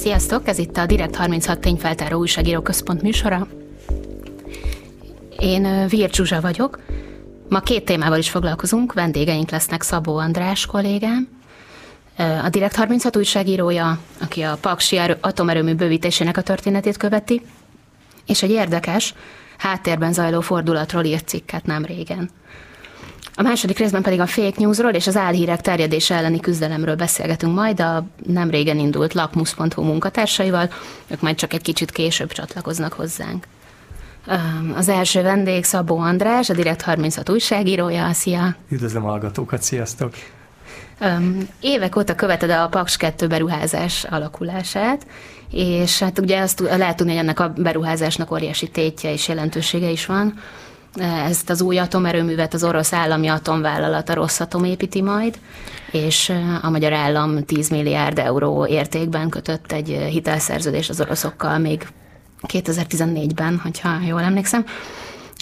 Sziasztok, ez itt a Direkt 36 tényfeltáró újságíró központ műsora. Én Vír Zsuzsa vagyok. Ma két témával is foglalkozunk, vendégeink lesznek Szabó András kollégám, a Direkt 36 újságírója, aki a Paksi atomerőmű bővítésének a történetét követi, és egy érdekes, háttérben zajló fordulatról írt cikket nem régen. A második részben pedig a fake newsról és az álhírek terjedése elleni küzdelemről beszélgetünk majd a nem régen indult lakmus.hu munkatársaival, ők majd csak egy kicsit később csatlakoznak hozzánk. Az első vendég Szabó András, a Direkt 36 újságírója. Szia! Üdvözlöm a hallgatókat, sziasztok! Évek óta követed a Paks 2 beruházás alakulását, és hát ugye azt lehet tudni, hogy ennek a beruházásnak óriási tétje és jelentősége is van. Ezt az új atomerőművet az orosz állami atomvállalat, a Rosszatom építi majd, és a magyar állam 10 milliárd euró értékben kötött egy hitelszerződés az oroszokkal még 2014-ben, hogyha jól emlékszem.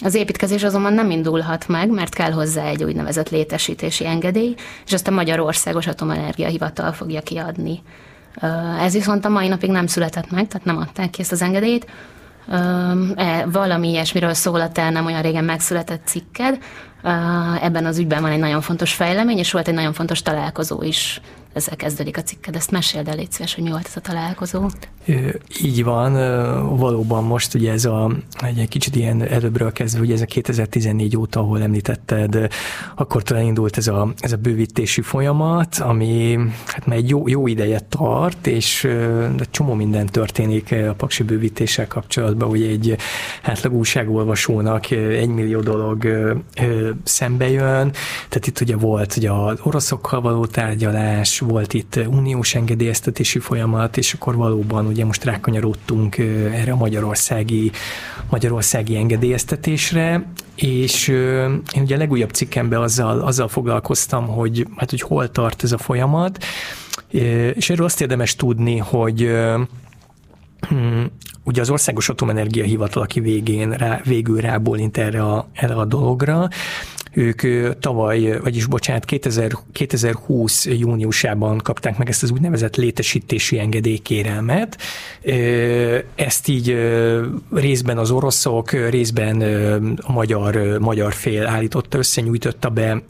Az építkezés azonban nem indulhat meg, mert kell hozzá egy úgynevezett létesítési engedély, és ezt a Magyarországos Atomenergia Hivatal fogja kiadni. Ez viszont a mai napig nem született meg, tehát nem adták ki ezt az engedélyt. E, valami ilyesmiről szól a te nem olyan régen megszületett cikked. Ebben az ügyben van egy nagyon fontos fejlemény, és volt egy nagyon fontos találkozó is ezzel kezdődik a cikked. Ezt meséld el, légy szíves, hogy mi volt ez a találkozó. Így van, valóban most ugye ez a, egy kicsit ilyen előbbről kezdve, ugye ez a 2014 óta, ahol említetted, akkor talán indult ez a, ez a bővítési folyamat, ami hát már egy jó, jó ideje tart, és de csomó minden történik a paksi bővítéssel kapcsolatban, hogy egy átlag újságolvasónak egy millió dolog szembe jön, tehát itt ugye volt ugye az oroszokkal való tárgyalás, volt itt uniós engedélyeztetési folyamat, és akkor valóban ugye most rákanyarodtunk erre a magyarországi, magyarországi engedélyeztetésre, és én ugye a legújabb cikkemben azzal, azzal foglalkoztam, hogy, hát, hogy hol tart ez a folyamat, és erről azt érdemes tudni, hogy hm, ugye az Országos Atomenergia Hivatal, aki végén rá, végül rábólint erre a, erre a dologra, ők tavaly, vagyis bocsánat, 2000, 2020 júniusában kapták meg ezt az úgynevezett létesítési engedélykérelmet. Ezt így részben az oroszok, részben a magyar, magyar fél állította össze, nyújtotta be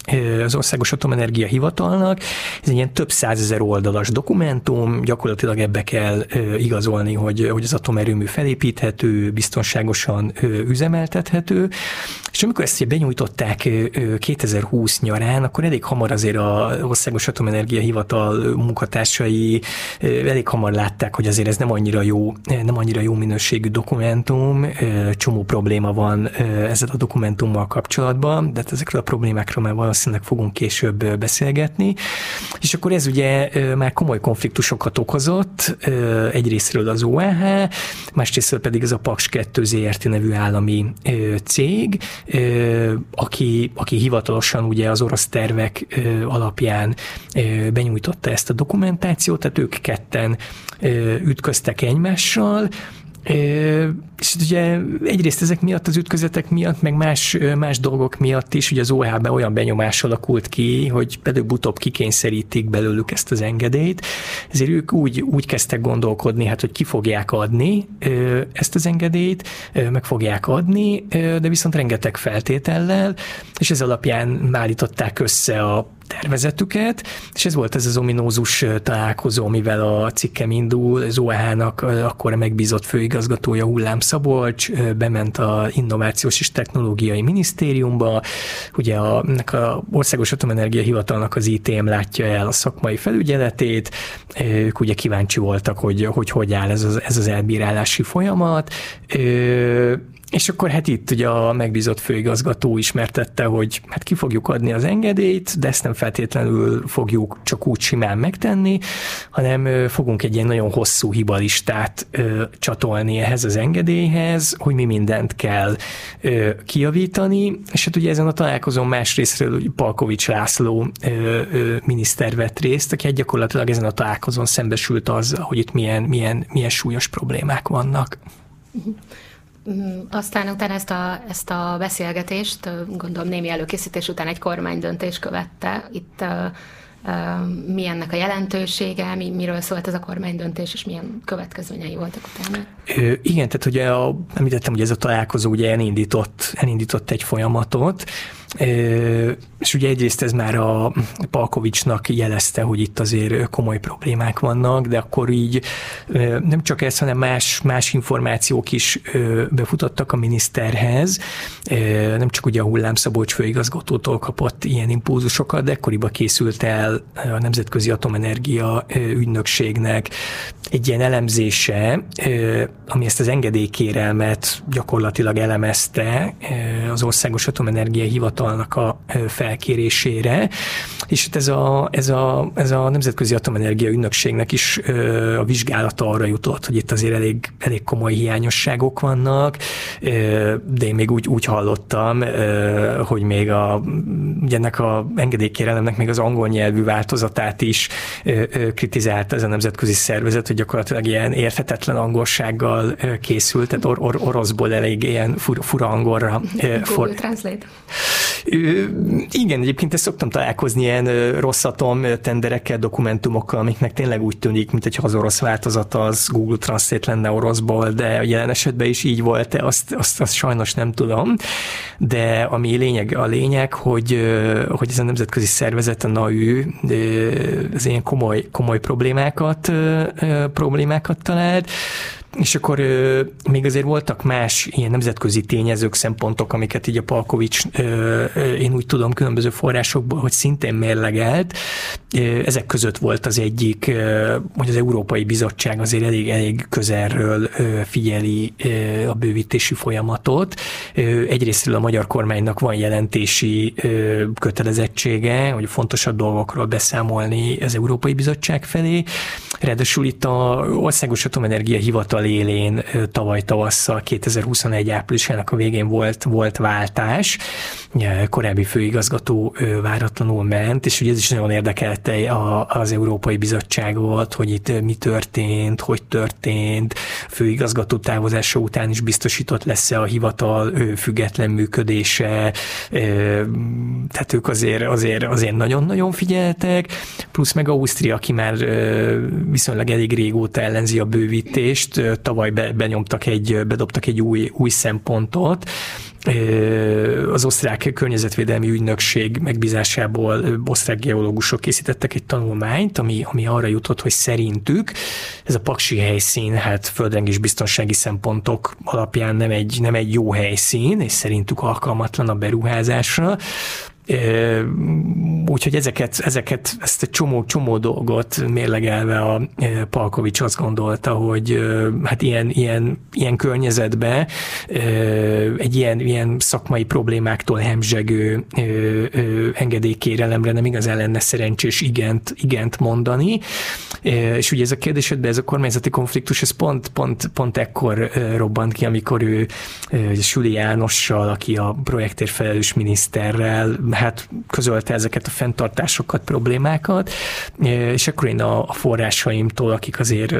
az Országos Atomenergia Hivatalnak. Ez egy ilyen több százezer oldalas dokumentum, gyakorlatilag ebbe kell igazolni, hogy, hogy az atomerőmű felépíthető, biztonságosan üzemeltethető. És amikor ezt benyújtották 2020 nyarán, akkor elég hamar azért a Országos Atomenergia Hivatal munkatársai elég hamar látták, hogy azért ez nem annyira jó, nem annyira jó minőségű dokumentum, csomó probléma van ezzel a dokumentummal kapcsolatban, de hát ezekről a problémákról már valószínűleg fogunk később beszélgetni. És akkor ez ugye már komoly konfliktusokat okozott, egyrésztről az OEH, másrésztről pedig ez a Paks 2 ZRT nevű állami cég, aki, aki hivatalosan ugye az orosz tervek alapján benyújtotta ezt a dokumentációt, tehát ők ketten ütköztek egymással, és ugye egyrészt ezek miatt, az ütközetek miatt, meg más, más dolgok miatt is, ugye az OH-ben olyan benyomás alakult ki, hogy előbb-utóbb kikényszerítik belőlük ezt az engedélyt, ezért ők úgy, úgy kezdtek gondolkodni, hát, hogy ki fogják adni ezt az engedélyt, meg fogják adni, de viszont rengeteg feltétellel, és ez alapján állították össze a tervezetüket, és ez volt ez az ominózus találkozó, amivel a cikkem indul, az OEH-nak akkor megbízott főigazgatója Hullám Szabolcs bement a Innovációs és Technológiai Minisztériumba, ugye a, ennek a Országos Atomenergia Hivatalnak az ITM látja el a szakmai felügyeletét, ők ugye kíváncsi voltak, hogy hogy, hogy áll ez az, ez az elbírálási folyamat, és akkor hát itt ugye a megbízott főigazgató ismertette, hogy hát ki fogjuk adni az engedélyt, de ezt nem feltétlenül fogjuk csak úgy simán megtenni, hanem fogunk egy ilyen nagyon hosszú hibalistát ö, csatolni ehhez az engedélyhez, hogy mi mindent kell ö, kijavítani, és hát ugye ezen a találkozón másrésztről Palkovics László ö, ö, miniszter vett részt, aki hát gyakorlatilag ezen a találkozón szembesült az, hogy itt milyen, milyen, milyen súlyos problémák vannak. Uh-huh. Mm, aztán utána ezt a, ezt a beszélgetést, gondolom némi előkészítés után egy kormány döntés követte. Itt mi ennek a jelentősége, mi, miről szólt ez a kormánydöntés, és milyen következményei voltak utána? Igen, tehát ugye a, említettem, hogy ez a találkozó ugye elindított, elindított egy folyamatot, és ugye egyrészt ez már a Palkovicsnak jelezte, hogy itt azért komoly problémák vannak, de akkor így nem csak ez, hanem más, más információk is befutottak a miniszterhez. Nem csak ugye a Hullámszabolcs főigazgatótól kapott ilyen impulzusokat, de ekkoriban készült el a Nemzetközi Atomenergia ügynökségnek egy ilyen elemzése, ami ezt az engedélykérelmet gyakorlatilag elemezte az Országos Atomenergia Hivatalnak a felkérésére, és ez a, ez a, ez a Nemzetközi Atomenergia Ügynökségnek is a vizsgálata arra jutott, hogy itt azért elég, elég komoly hiányosságok vannak, de én még úgy, úgy hallottam, hogy még a, ugye ennek a engedélykérelemnek még az angol nyelvű változatát is kritizált ez a nemzetközi szervezet, hogy gyakorlatilag ilyen érthetetlen angolsággal készült, tehát or, or, oroszból elég ilyen fura, fura angolra. Google for... Translate. Igen, egyébként ezt szoktam találkozni ilyen rosszatom tenderekkel, dokumentumokkal, amiknek tényleg úgy tűnik, mint hogyha az orosz változat az Google Translate lenne oroszból, de jelen esetben is így volt-e, azt, azt, azt sajnos nem tudom. De ami lényeg, a lényeg, hogy, hogy ez a nemzetközi szervezet, a NAÜ, az ilyen komoly, komoly problémákat, problémákat talált, és akkor ö, még azért voltak más ilyen nemzetközi tényezők, szempontok, amiket így a Palkovics, ö, én úgy tudom különböző forrásokból, hogy szintén mérlegelt. Ö, ezek között volt az egyik, ö, hogy az Európai Bizottság azért elég, elég közelről ö, figyeli ö, a bővítési folyamatot. Ö, egyrésztről a magyar kormánynak van jelentési ö, kötelezettsége, hogy fontosabb dolgokról beszámolni az Európai Bizottság felé. Ráadásul itt a Országos Atomenergia Hivatal hivatal élén tavaly tavasszal, 2021 áprilisának a végén volt, volt váltás, korábbi főigazgató váratlanul ment, és ugye ez is nagyon érdekelte az Európai Bizottságot, hogy itt mi történt, hogy történt, főigazgató távozása után is biztosított lesz-e a hivatal független működése, tehát ők azért, azért, azért nagyon-nagyon figyeltek, plusz meg Ausztria, aki már viszonylag elég régóta ellenzi a bővítést, tavaly be, benyomtak egy, bedobtak egy új, új szempontot, az osztrák környezetvédelmi ügynökség megbízásából osztrák geológusok készítettek egy tanulmányt, ami, ami arra jutott, hogy szerintük ez a paksi helyszín, hát földrengés biztonsági szempontok alapján nem egy, nem egy jó helyszín, és szerintük alkalmatlan a beruházásra. Úgyhogy ezeket, ezeket, ezt egy csomó, csomó dolgot mérlegelve a Palkovics azt gondolta, hogy hát ilyen, ilyen, ilyen környezetben egy ilyen, ilyen szakmai problémáktól hemzsegő engedélykérelemre nem igazán lenne szerencsés igent, igent mondani. És ugye ez a kérdésedben, ez a kormányzati konfliktus, ez pont, pont, pont ekkor robbant ki, amikor ő Süli Jánossal, aki a projektért felelős miniszterrel hát közölte ezeket a fenntartásokat, problémákat, és akkor én a, a forrásaimtól, akik azért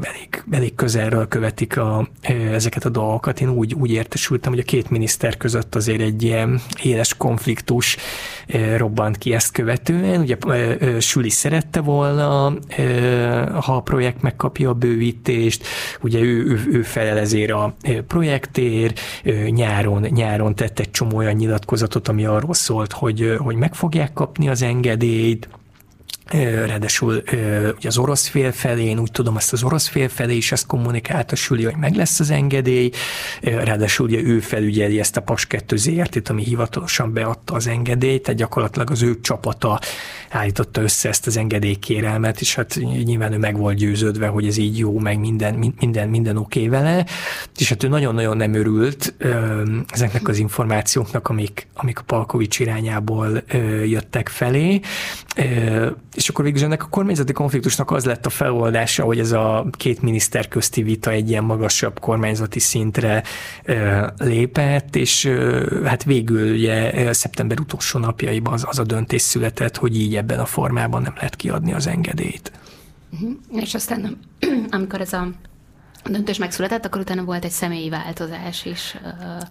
elég, elég közelről követik a, ezeket a dolgokat, én úgy, úgy értesültem, hogy a két miniszter között azért egy ilyen éles konfliktus robbant ki ezt követően. Ugye Süli szerette volna, ha a projekt megkapja a bővítést, ugye ő, ő, ő felel ezért a projektért, nyáron, nyáron tett egy csomó olyan nyilatkozatot, ami arról szólt, hogy, hogy meg fogják kapni az engedélyt, Ráadásul ugye az orosz fél felé, én úgy tudom, azt az orosz fél felé is ezt kommunikálta Süli, hogy meg lesz az engedély. Ráadásul ugye ő felügyeli ezt a PAS 2 ZRT-t, ami hivatalosan beadta az engedélyt, tehát gyakorlatilag az ő csapata állította össze ezt az engedélykérelmet, és hát nyilván ő meg volt győződve, hogy ez így jó, meg minden, minden, minden oké okay vele, és hát ő nagyon-nagyon nem örült ezeknek az információknak, amik, amik a Palkovics irányából jöttek felé, és akkor végül ennek a kormányzati konfliktusnak az lett a feloldása, hogy ez a két miniszter közti vita egy ilyen magasabb kormányzati szintre lépett, és hát végül ugye szeptember utolsó napjaiban az, az a döntés született, hogy így ebben a formában nem lehet kiadni az engedélyt. Uh-huh. És aztán, amikor ez a döntés megszületett, akkor utána volt egy személyi változás is.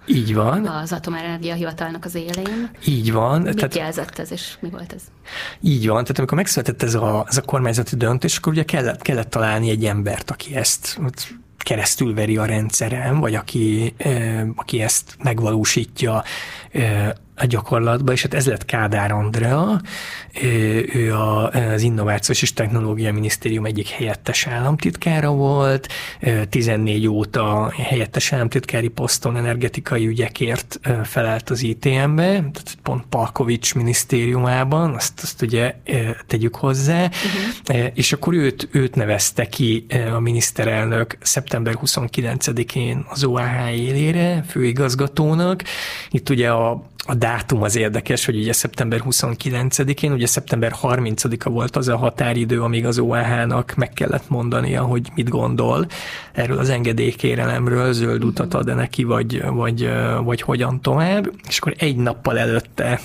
Így van. Az Atomenergia Hivatalnak az élén. Így van. Mit tehát, jelzett ez, és mi volt ez? Így van. Tehát amikor megszületett ez a, ez a kormányzati döntés, akkor ugye kellett, kellett találni egy embert, aki ezt keresztülveri a rendszeren, vagy aki, aki ezt megvalósítja a gyakorlatban, és hát ez lett Kádár Andrea, ő az Innovációs és Technológia Minisztérium egyik helyettes államtitkára volt, 14 óta helyettes államtitkári poszton energetikai ügyekért felelt az ITM-be, tehát pont Palkovics minisztériumában, azt, azt ugye tegyük hozzá, uh-huh. és akkor őt, őt nevezte ki a miniszterelnök szeptember 29-én az OAH élére főigazgatónak. Itt ugye a a dátum az érdekes, hogy ugye szeptember 29-én, ugye szeptember 30-a volt az a határidő, amíg az OAH-nak meg kellett mondania, hogy mit gondol erről az engedélykérelemről, zöld utat ad-e neki, vagy, vagy, vagy hogyan tovább. És akkor egy nappal előtte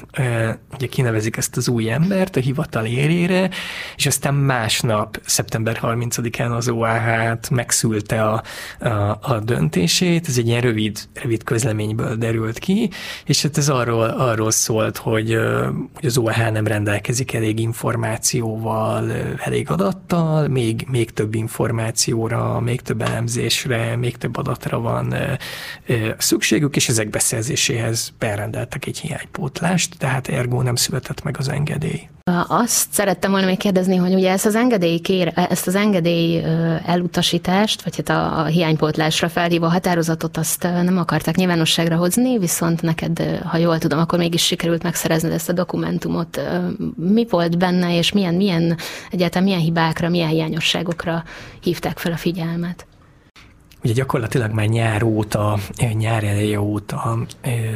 ugye kinevezik ezt az új embert a hivatal érére, és aztán másnap, szeptember 30-án az OAH-t megszülte a, a, a döntését, ez egy ilyen rövid, rövid közleményből derült ki, és hát ez arról arról, arról szólt, hogy, hogy az OEH nem rendelkezik elég információval, elég adattal, még, még több információra, még több elemzésre, még több adatra van szükségük, és ezek beszerzéséhez berendeltek egy hiánypótlást, tehát ergo nem született meg az engedély. Azt szerettem volna még kérdezni, hogy ugye ezt az engedély, kér, ezt az engedély elutasítást, vagy hát a hiánypótlásra felhívó határozatot azt nem akarták nyilvánosságra hozni, viszont neked, ha jól tudom, akkor mégis sikerült megszerezni ezt a dokumentumot. Mi volt benne, és milyen, milyen egyáltalán milyen hibákra, milyen hiányosságokra hívták fel a figyelmet? Ugye gyakorlatilag már nyár óta, nyár eleje óta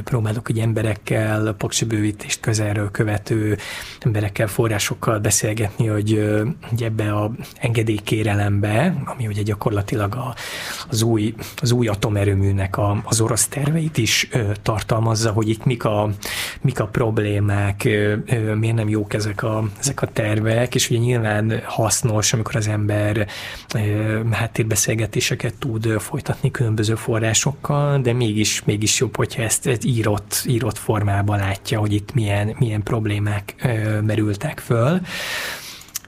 próbálok egy emberekkel, paksi bővítést közelről követő emberekkel, forrásokkal beszélgetni, hogy, hogy ebbe a engedélykérelembe, ami ugye gyakorlatilag a, az, új, az új atomerőműnek a, az orosz terveit is tartalmazza, hogy itt mik a, mik a problémák, miért nem jók ezek a, ezek a tervek, és ugye nyilván hasznos, amikor az ember háttérbeszélgetéseket tud folytatni különböző forrásokkal, de mégis, mégis jobb, hogyha ezt, ezt írott, írott formában látja, hogy itt milyen, milyen problémák ö, merültek föl.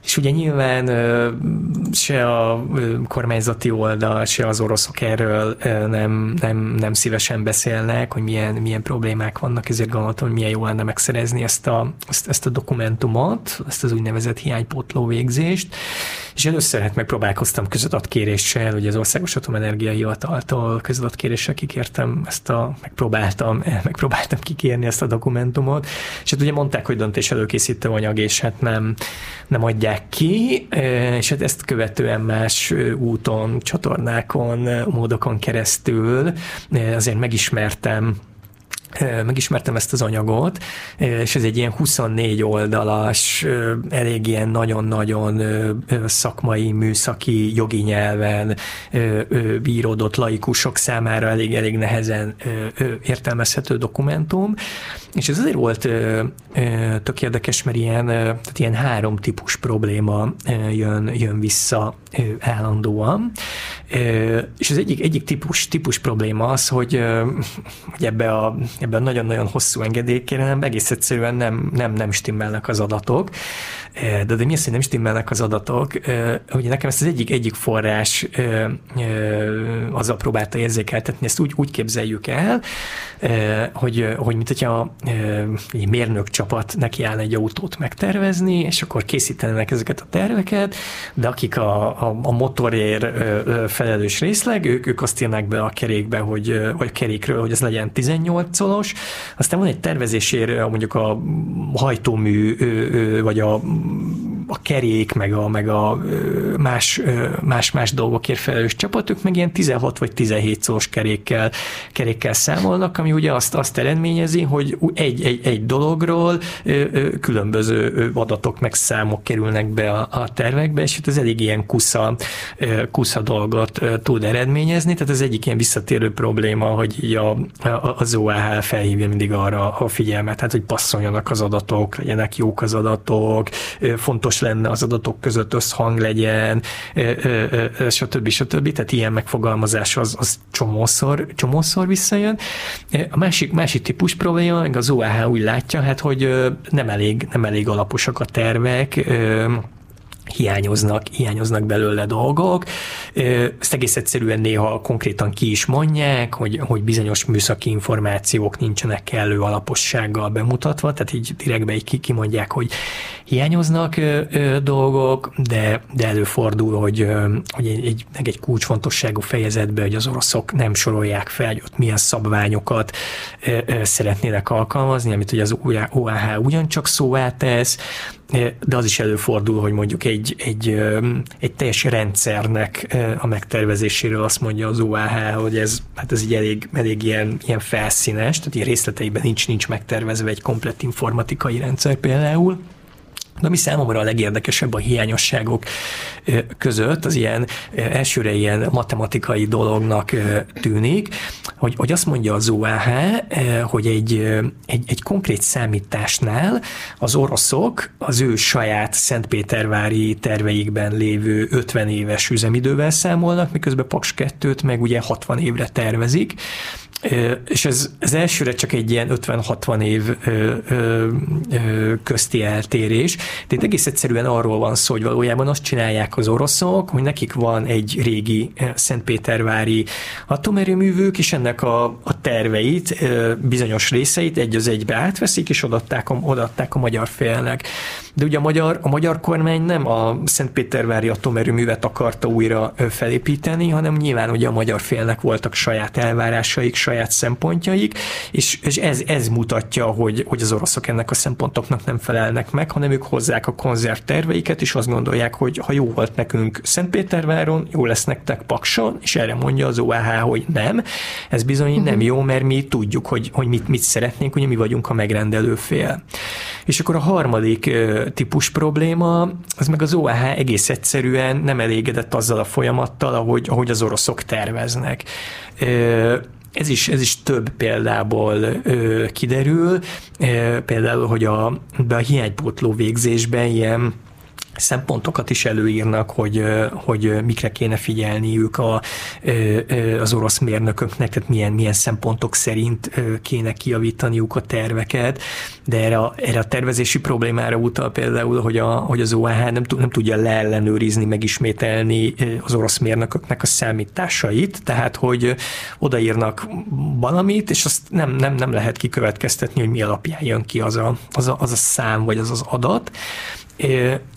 És ugye nyilván se a kormányzati oldal, se az oroszok erről nem, nem, nem szívesen beszélnek, hogy milyen, milyen problémák vannak, ezért gondoltam, hogy milyen jó lenne megszerezni ezt a, ezt, ezt a dokumentumot, ezt az úgynevezett hiánypótló végzést, és először hát megpróbálkoztam közadatkéréssel, ugye az Országos Atomenergia Hivataltól közadatkéréssel kikértem ezt a, megpróbáltam, megpróbáltam kikérni ezt a dokumentumot, és hát ugye mondták, hogy döntés előkészítő anyag, és hát nem, nem adják ki, és hát ezt követően más úton, csatornákon, módokon keresztül azért megismertem megismertem ezt az anyagot, és ez egy ilyen 24 oldalas, elég ilyen nagyon-nagyon szakmai, műszaki, jogi nyelven bíródott laikusok számára elég-elég nehezen értelmezhető dokumentum, és ez azért volt tök érdekes, mert ilyen, tehát ilyen három típus probléma jön, jön vissza állandóan, és az egyik, egyik típus, típus probléma az, hogy, hogy ebbe a ebben nagyon-nagyon hosszú engedélykérelem egész egyszerűen nem, nem, nem stimmelnek az adatok. De, de mi az, hogy nem stimmelnek az adatok? Ugye nekem ezt az egyik, egyik forrás azzal próbálta érzékeltetni, ezt úgy, úgy képzeljük el, hogy, hogy mint hogyha egy mérnök csapat neki áll egy autót megtervezni, és akkor készítenek ezeket a terveket, de akik a, a, a motorért felelős részleg, ők, ők azt írnák be a kerékbe, hogy, vagy a kerékről, hogy ez legyen 18 szolos, aztán van egy tervezésére mondjuk a hajtómű, vagy a a kerék, meg a, meg a más, más, más dolgokért felelős csapatok, meg ilyen 16 vagy 17 szós kerékkel, kerékkel számolnak, ami ugye azt, azt eredményezi, hogy egy, egy, egy dologról különböző adatok meg számok kerülnek be a, a tervekbe, és itt az elég ilyen kusza, kusza dolgot tud eredményezni, tehát az egyik ilyen visszatérő probléma, hogy a, az OAH felhívja mindig arra a figyelmet, hát hogy passzoljanak az adatok, legyenek jók az adatok, fontos lenne az adatok között, összhang legyen, stb. stb. Tehát ilyen megfogalmazás az, az csomószor, csomószor visszajön. A másik, másik típus probléma, meg az OAH úgy látja, hát, hogy nem elég, nem elég alaposak a tervek, hiányoznak, hiányoznak belőle dolgok. Ezt egész egyszerűen néha konkrétan ki is mondják, hogy, hogy bizonyos műszaki információk nincsenek kellő alapossággal bemutatva, tehát így direktbe így kimondják, hogy hiányoznak dolgok, de, de előfordul, hogy, hogy egy, egy, meg egy kulcsfontosságú fejezetbe, hogy az oroszok nem sorolják fel, hogy ott milyen szabványokat szeretnének alkalmazni, amit ugye az OAH ugyancsak szóvá tesz, de az is előfordul, hogy mondjuk egy, egy, egy teljes rendszernek a megtervezéséről azt mondja az OAH, hogy ez, hát ez így elég, elég ilyen, ilyen felszínes, tehát ilyen részleteiben nincs, nincs megtervezve egy komplett informatikai rendszer például. De ami számomra a legérdekesebb a hiányosságok között, az ilyen elsőre ilyen matematikai dolognak tűnik, hogy, hogy azt mondja az OAH, hogy egy, egy, egy konkrét számításnál az oroszok az ő saját Szentpétervári terveikben lévő 50 éves üzemidővel számolnak, miközben Paks 2-t meg ugye 60 évre tervezik, és ez, ez elsőre csak egy ilyen 50-60 év közti eltérés, de itt egész egyszerűen arról van szó, hogy valójában azt csinálják az oroszok, hogy nekik van egy régi Szentpétervári atomerőművük, és ennek a, a terveit, bizonyos részeit egy az egybe átveszik, és odaadták a, odaadták a magyar félnek. De ugye a magyar, a magyar kormány nem a Szentpétervári atomerőművet akarta újra felépíteni, hanem nyilván ugye a magyar félnek voltak saját elvárásaik, saját szempontjaik, és, és ez, ez mutatja, hogy, hogy az oroszok ennek a szempontoknak nem felelnek meg, hanem ők hozzák a konzerv terveiket, és azt gondolják, hogy ha jó volt nekünk Szentpéterváron, jó lesz nektek Pakson, és erre mondja az OAH, hogy nem. Ez bizony uh-huh. nem jó, mert mi tudjuk, hogy, hogy mit, mit szeretnénk, hogy mi vagyunk a megrendelő fél. És akkor a harmadik típus probléma, az meg az OAH egész egyszerűen nem elégedett azzal a folyamattal, ahogy, ahogy az oroszok terveznek ez is, ez is több példából ö, kiderül, ö, például, hogy a, a hiánypótló végzésben ilyen szempontokat is előírnak, hogy, hogy mikre kéne figyelniük a, az orosz mérnököknek, tehát milyen, milyen szempontok szerint kéne kiavítaniuk a terveket, de erre a, erre a tervezési problémára utal például, hogy, a, hogy az OAH nem, nem tudja leellenőrizni, megismételni az orosz mérnököknek a számításait, tehát hogy odaírnak valamit, és azt nem, nem, nem lehet kikövetkeztetni, hogy mi alapján jön ki az a, az a, az a szám, vagy az az adat.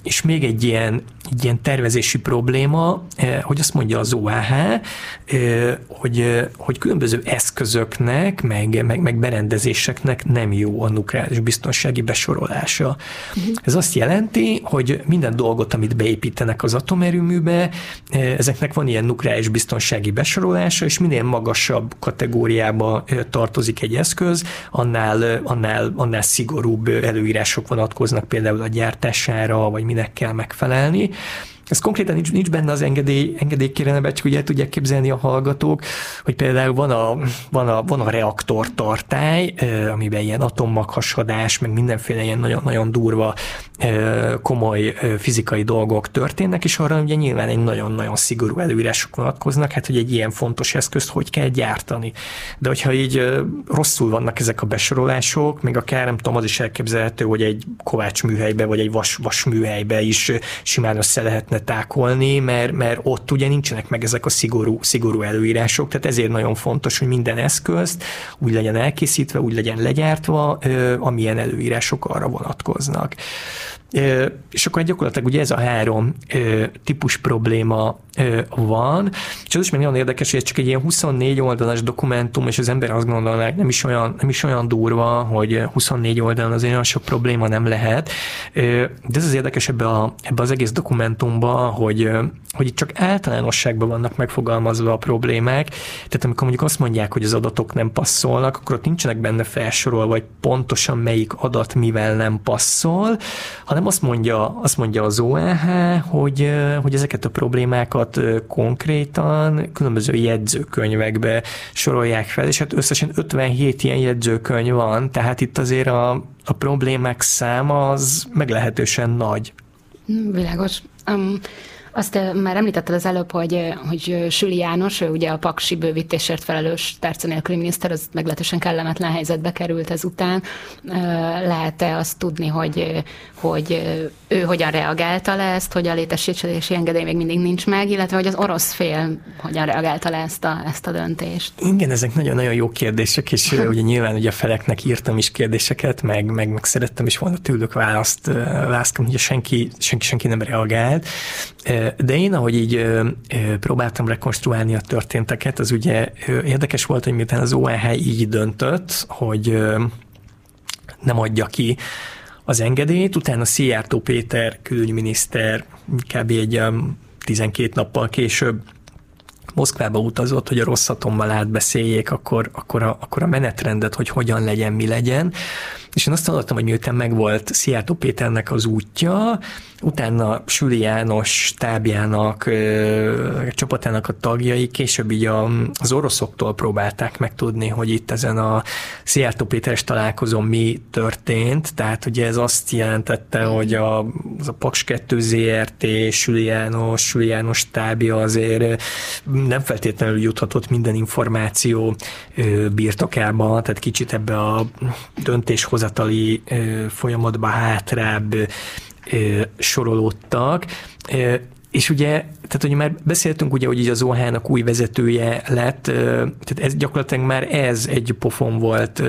És még egy ilyen, egy ilyen tervezési probléma, hogy azt mondja az OAH, hogy, hogy különböző eszközöknek, meg, meg, meg berendezéseknek nem jó a nukleáris biztonsági besorolása. Uh-huh. Ez azt jelenti, hogy minden dolgot, amit beépítenek az atomerőműbe, ezeknek van ilyen nukleáris biztonsági besorolása, és minél magasabb kategóriába tartozik egy eszköz, annál, annál, annál szigorúbb előírások vonatkoznak például a gyártására, vagy minek kell megfelelni. Ez konkrétan nincs, nincs benne az engedély, engedélykérelemben, csak ugye el tudják képzelni a hallgatók, hogy például van a, van a, van a reaktortartály, amiben ilyen atommaghasadás, meg mindenféle ilyen nagyon-nagyon durva, komoly fizikai dolgok történnek, és arra ugye nyilván egy nagyon-nagyon szigorú előírások vonatkoznak, hát hogy egy ilyen fontos eszközt hogy kell gyártani. De hogyha így rosszul vannak ezek a besorolások, még akár nem tudom, az is elképzelhető, hogy egy kovács műhelybe, vagy egy vas, vas műhelybe is simán össze lehetne tákolni, mert, mert ott ugye nincsenek meg ezek a szigorú, szigorú előírások, tehát ezért nagyon fontos, hogy minden eszközt úgy legyen elkészítve, úgy legyen legyártva, amilyen előírások arra vonatkoznak. És akkor gyakorlatilag ugye ez a három típus probléma van, és az is még nagyon érdekes, hogy ez csak egy ilyen 24 oldalas dokumentum, és az ember azt gondolná, hogy nem is olyan, nem is olyan durva, hogy 24 oldalon azért olyan sok probléma nem lehet, de ez az érdekes ebbe, a, ebbe az egész dokumentumban, hogy, hogy itt csak általánosságban vannak megfogalmazva a problémák, tehát amikor mondjuk azt mondják, hogy az adatok nem passzolnak, akkor ott nincsenek benne felsorolva, vagy pontosan melyik adat mivel nem passzol, hanem azt mondja, azt mondja az OEH, hogy, hogy ezeket a problémákat konkrétan különböző jegyzőkönyvekbe sorolják fel, és hát összesen 57 ilyen jegyzőkönyv van, tehát itt azért a, a problémák száma az meglehetősen nagy. Világos. Um, azt már említetted az előbb, hogy, hogy Süli János, ő ugye a paksi bővítésért felelős tárca nélküli miniszter, az meglehetősen kellemetlen helyzetbe került ezután. Lehet-e azt tudni, hogy, hogy ő hogyan reagálta le ezt, hogy a létesítési engedély még mindig nincs meg, illetve hogy az orosz fél hogyan reagálta le ezt a, ezt a döntést? Igen, ezek nagyon-nagyon jó kérdések, és ugye nyilván ugye a feleknek írtam is kérdéseket, meg, meg, meg szerettem is volna tőlük választ, választ hogy senki, senki, senki nem reagált. De én, ahogy így próbáltam rekonstruálni a történteket, az ugye érdekes volt, hogy miután az ONH így döntött, hogy nem adja ki az engedélyt, utána Szijjártó Péter külügyminiszter kb. egy 12 nappal később Moszkvába utazott, hogy a Rosszatommal átbeszéljék akkor, akkor, a, akkor a menetrendet, hogy hogyan legyen, mi legyen. És én azt hallottam, hogy miután megvolt Szijjártó Péternek az útja, utána Süli János tábjának, csapatának a tagjai később így a, az oroszoktól próbálták megtudni, hogy itt ezen a Szijjártó Péteres találkozón mi történt, tehát ugye ez azt jelentette, hogy a, az a Paks 2 ZRT, Süli János, Süli János tábja azért nem feltétlenül juthatott minden információ birtokába, tehát kicsit ebbe a döntéshozatali folyamatba hátrább sorolódtak. És ugye, tehát hogy már beszéltünk ugye, hogy így az OH-nak új vezetője lett, tehát ez gyakorlatilag már ez egy pofon volt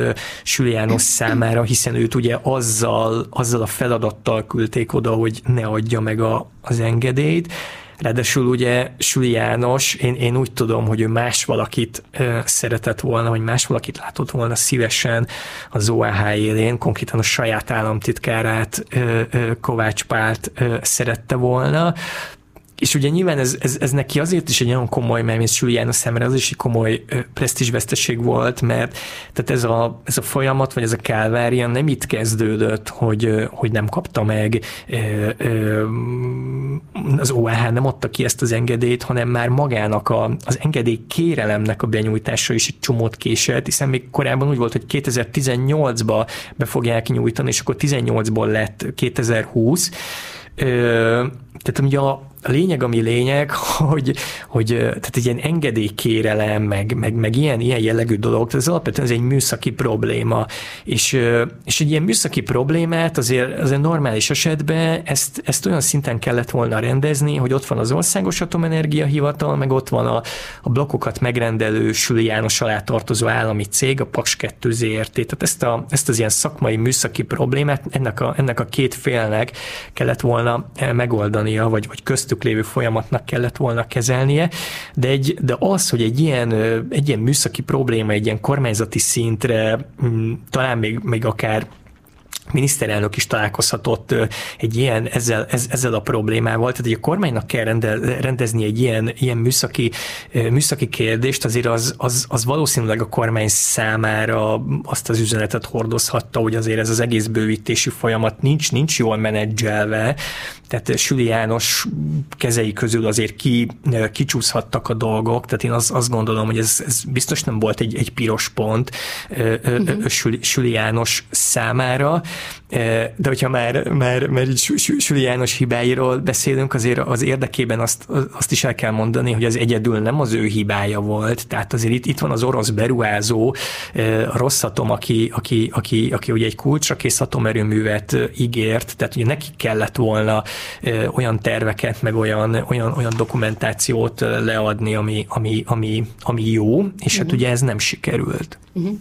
Sül János számára, hiszen őt ugye azzal, azzal a feladattal küldték oda, hogy ne adja meg a, az engedélyt, Ráadásul ugye Süli János, én, én úgy tudom, hogy ő más valakit ö, szeretett volna, vagy más valakit látott volna szívesen az OAH élén, konkrétan a saját államtitkárát ö, ö, Kovács Pált ö, szerette volna, és ugye nyilván ez, ez, ez neki azért is egy nagyon komoly, mert Julián a szemre az is egy komoly presztízsveszteség volt, mert tehát ez a, ez a folyamat, vagy ez a kálvária nem itt kezdődött, hogy, hogy nem kapta meg az OEH nem adta ki ezt az engedélyt, hanem már magának a, az engedély kérelemnek a benyújtása is egy csomót késelt, hiszen még korábban úgy volt, hogy 2018-ba be fogják nyújtani, és akkor 18-ból lett 2020, tehát ugye a, a lényeg, ami lényeg, hogy, hogy tehát egy ilyen engedélykérelem, meg, meg, meg ilyen, ilyen jellegű dolog, ez alapvetően ez egy műszaki probléma, és, és egy ilyen műszaki problémát azért, azért normális esetben ezt, ezt olyan szinten kellett volna rendezni, hogy ott van az Országos Atomenergia Hivatal, meg ott van a, a blokkokat megrendelő Süli János alá tartozó állami cég, a Paks 2 ZRT. Tehát ezt, a, ezt az ilyen szakmai műszaki problémát ennek a, ennek a két félnek kellett volna megoldania, vagy, vagy közt köztük lévő folyamatnak kellett volna kezelnie, de, egy, de az, hogy egy ilyen, egy ilyen műszaki probléma egy ilyen kormányzati szintre, mm, talán még, még akár miniszterelnök is találkozhatott egy ilyen, ezzel, ezzel a problémával, tehát hogy a kormánynak kell rendezni egy ilyen, ilyen műszaki, műszaki kérdést, azért az, az, az valószínűleg a kormány számára azt az üzenetet hordozhatta, hogy azért ez az egész bővítési folyamat nincs, nincs jól menedzselve, tehát Süli János kezei közül azért ki, kicsúszhattak a dolgok, tehát én az, azt gondolom, hogy ez, ez biztos nem volt egy, egy piros pont uh-huh. Süli, Süli János számára, de hogyha már, már, már így Süli János hibáiról beszélünk, azért az érdekében azt, azt is el kell mondani, hogy az egyedül nem az ő hibája volt, tehát azért itt, itt van az orosz beruházó, a Rosszatom, aki, aki, aki, aki ugye egy kulcsra kész atomerőművet ígért, tehát ugye neki kellett volna olyan terveket, meg olyan, olyan, olyan dokumentációt leadni, ami, ami, ami, ami jó, és hát mhm. ugye ez nem sikerült. Uh-huh.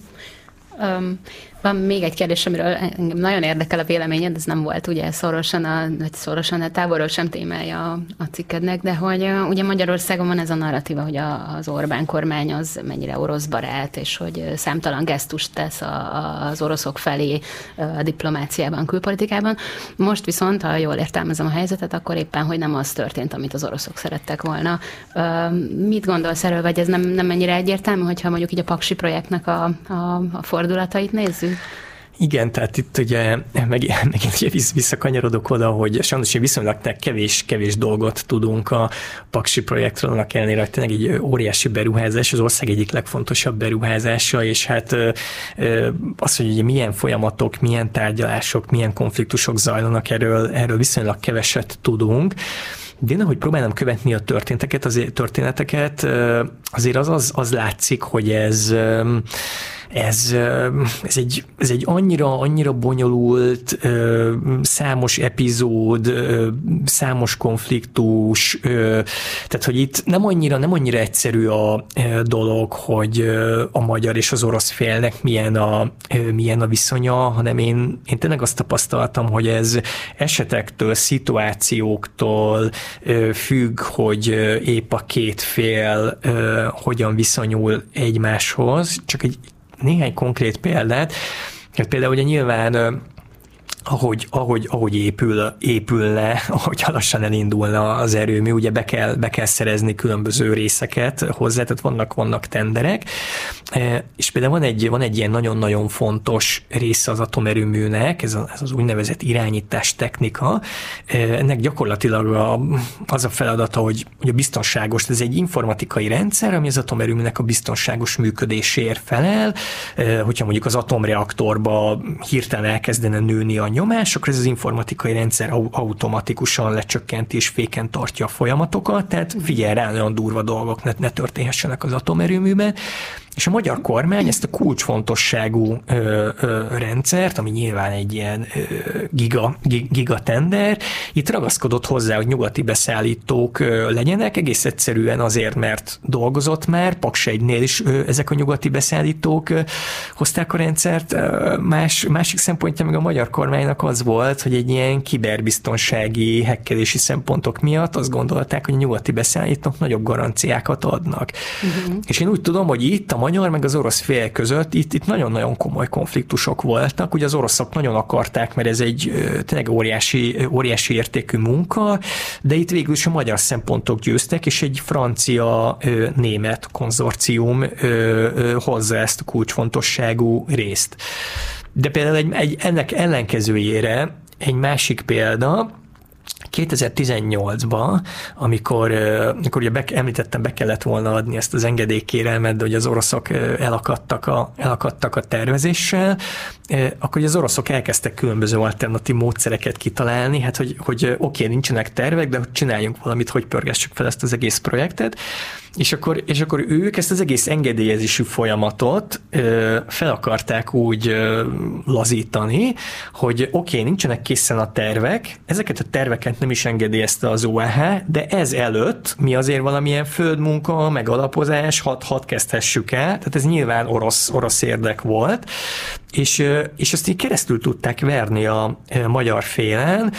Um, van még egy kérdés, amiről engem nagyon érdekel a véleményed, ez nem volt ugye szorosan, a, vagy szorosan a távolról sem témája a, a cikkednek, de hogy ugye Magyarországon van ez a narratíva, hogy a, az Orbán kormány az mennyire orosz barát, és hogy számtalan gesztust tesz a, a, az oroszok felé a diplomáciában, külpolitikában. Most viszont, ha jól értelmezem a helyzetet, akkor éppen, hogy nem az történt, amit az oroszok szerettek volna. Mit gondolsz erről, vagy ez nem, nem mennyire egyértelmű, hogyha mondjuk így a Paksi projektnek a, a, a fordulatait nézzük? Igen, tehát itt ugye meg, megint ugye visszakanyarodok oda, hogy sajnos viszonylag kevés, kevés dolgot tudunk a Paksi projektről, annak ellenére, hogy tényleg egy óriási beruházás, az ország egyik legfontosabb beruházása, és hát az, hogy ugye milyen folyamatok, milyen tárgyalások, milyen konfliktusok zajlanak, erről, erről viszonylag keveset tudunk. De én, ahogy próbálom követni a történeteket, azért, történeteket, azért az, az, az látszik, hogy ez ez, ez, egy, ez egy annyira, annyira bonyolult, számos epizód, számos konfliktus, tehát hogy itt nem annyira, nem annyira egyszerű a dolog, hogy a magyar és az orosz félnek milyen a, milyen a viszonya, hanem én, én tényleg azt tapasztaltam, hogy ez esetektől, szituációktól függ, hogy épp a két fél hogyan viszonyul egymáshoz. Csak egy néhány konkrét példát. Hát például ugye nyilván ahogy, ahogy, ahogy épül, épül le, ahogy lassan elindulna az erőmű, ugye be kell, be kell szerezni különböző részeket hozzá, tehát vannak, vannak tenderek, e, és például van egy, van egy ilyen nagyon-nagyon fontos része az atomerőműnek, ez, a, ez az úgynevezett irányítás technika, e, ennek gyakorlatilag a, az a feladata, hogy, hogy a biztonságos, ez egy informatikai rendszer, ami az atomerőműnek a biztonságos működéséért felel, e, hogyha mondjuk az atomreaktorba hirtelen elkezdene nőni a nyomás, akkor ez az informatikai rendszer automatikusan lecsökkenti és féken tartja a folyamatokat, tehát figyelj rá, olyan durva dolgok ne, ne történhessenek az atomerőműben, és a magyar kormány ezt a kulcsfontosságú ö, ö, rendszert, ami nyilván egy ilyen ö, giga, gigatender, itt ragaszkodott hozzá, hogy nyugati beszállítók ö, legyenek, egész egyszerűen azért, mert dolgozott már, Paks egynél is ö, ezek a nyugati beszállítók ö, hozták a rendszert. Ö, más, másik szempontja meg a magyar kormánynak az volt, hogy egy ilyen kiberbiztonsági, hekkelési szempontok miatt azt gondolták, hogy a nyugati beszállítók nagyobb garanciákat adnak. Uh-huh. És én úgy tudom, hogy itt a magyar meg az orosz fél között itt, itt nagyon-nagyon komoly konfliktusok voltak. Ugye az oroszok nagyon akarták, mert ez egy tényleg óriási, óriási értékű munka, de itt végül is a magyar szempontok győztek, és egy francia-német konzorcium hozza ezt a kulcsfontosságú részt. De például egy, egy ennek ellenkezőjére egy másik példa, 2018-ban, amikor, amikor ugye be, említettem, be kellett volna adni ezt az engedélykérelmet, de hogy az oroszok elakadtak a, elakadtak a tervezéssel, akkor az oroszok elkezdtek különböző alternatív módszereket kitalálni, hát hogy, hogy oké, okay, nincsenek tervek, de csináljunk valamit, hogy pörgessük fel ezt az egész projektet, és akkor, és akkor ők ezt az egész engedélyezésű folyamatot ö, fel akarták úgy ö, lazítani, hogy oké, okay, nincsenek készen a tervek, ezeket a terveket nem is engedélyezte az OAH, de ez előtt mi azért valamilyen földmunka, megalapozás, hat, hat kezdhessük el, tehát ez nyilván orosz, orosz érdek volt, és, és ezt így keresztül tudták verni a magyar félen,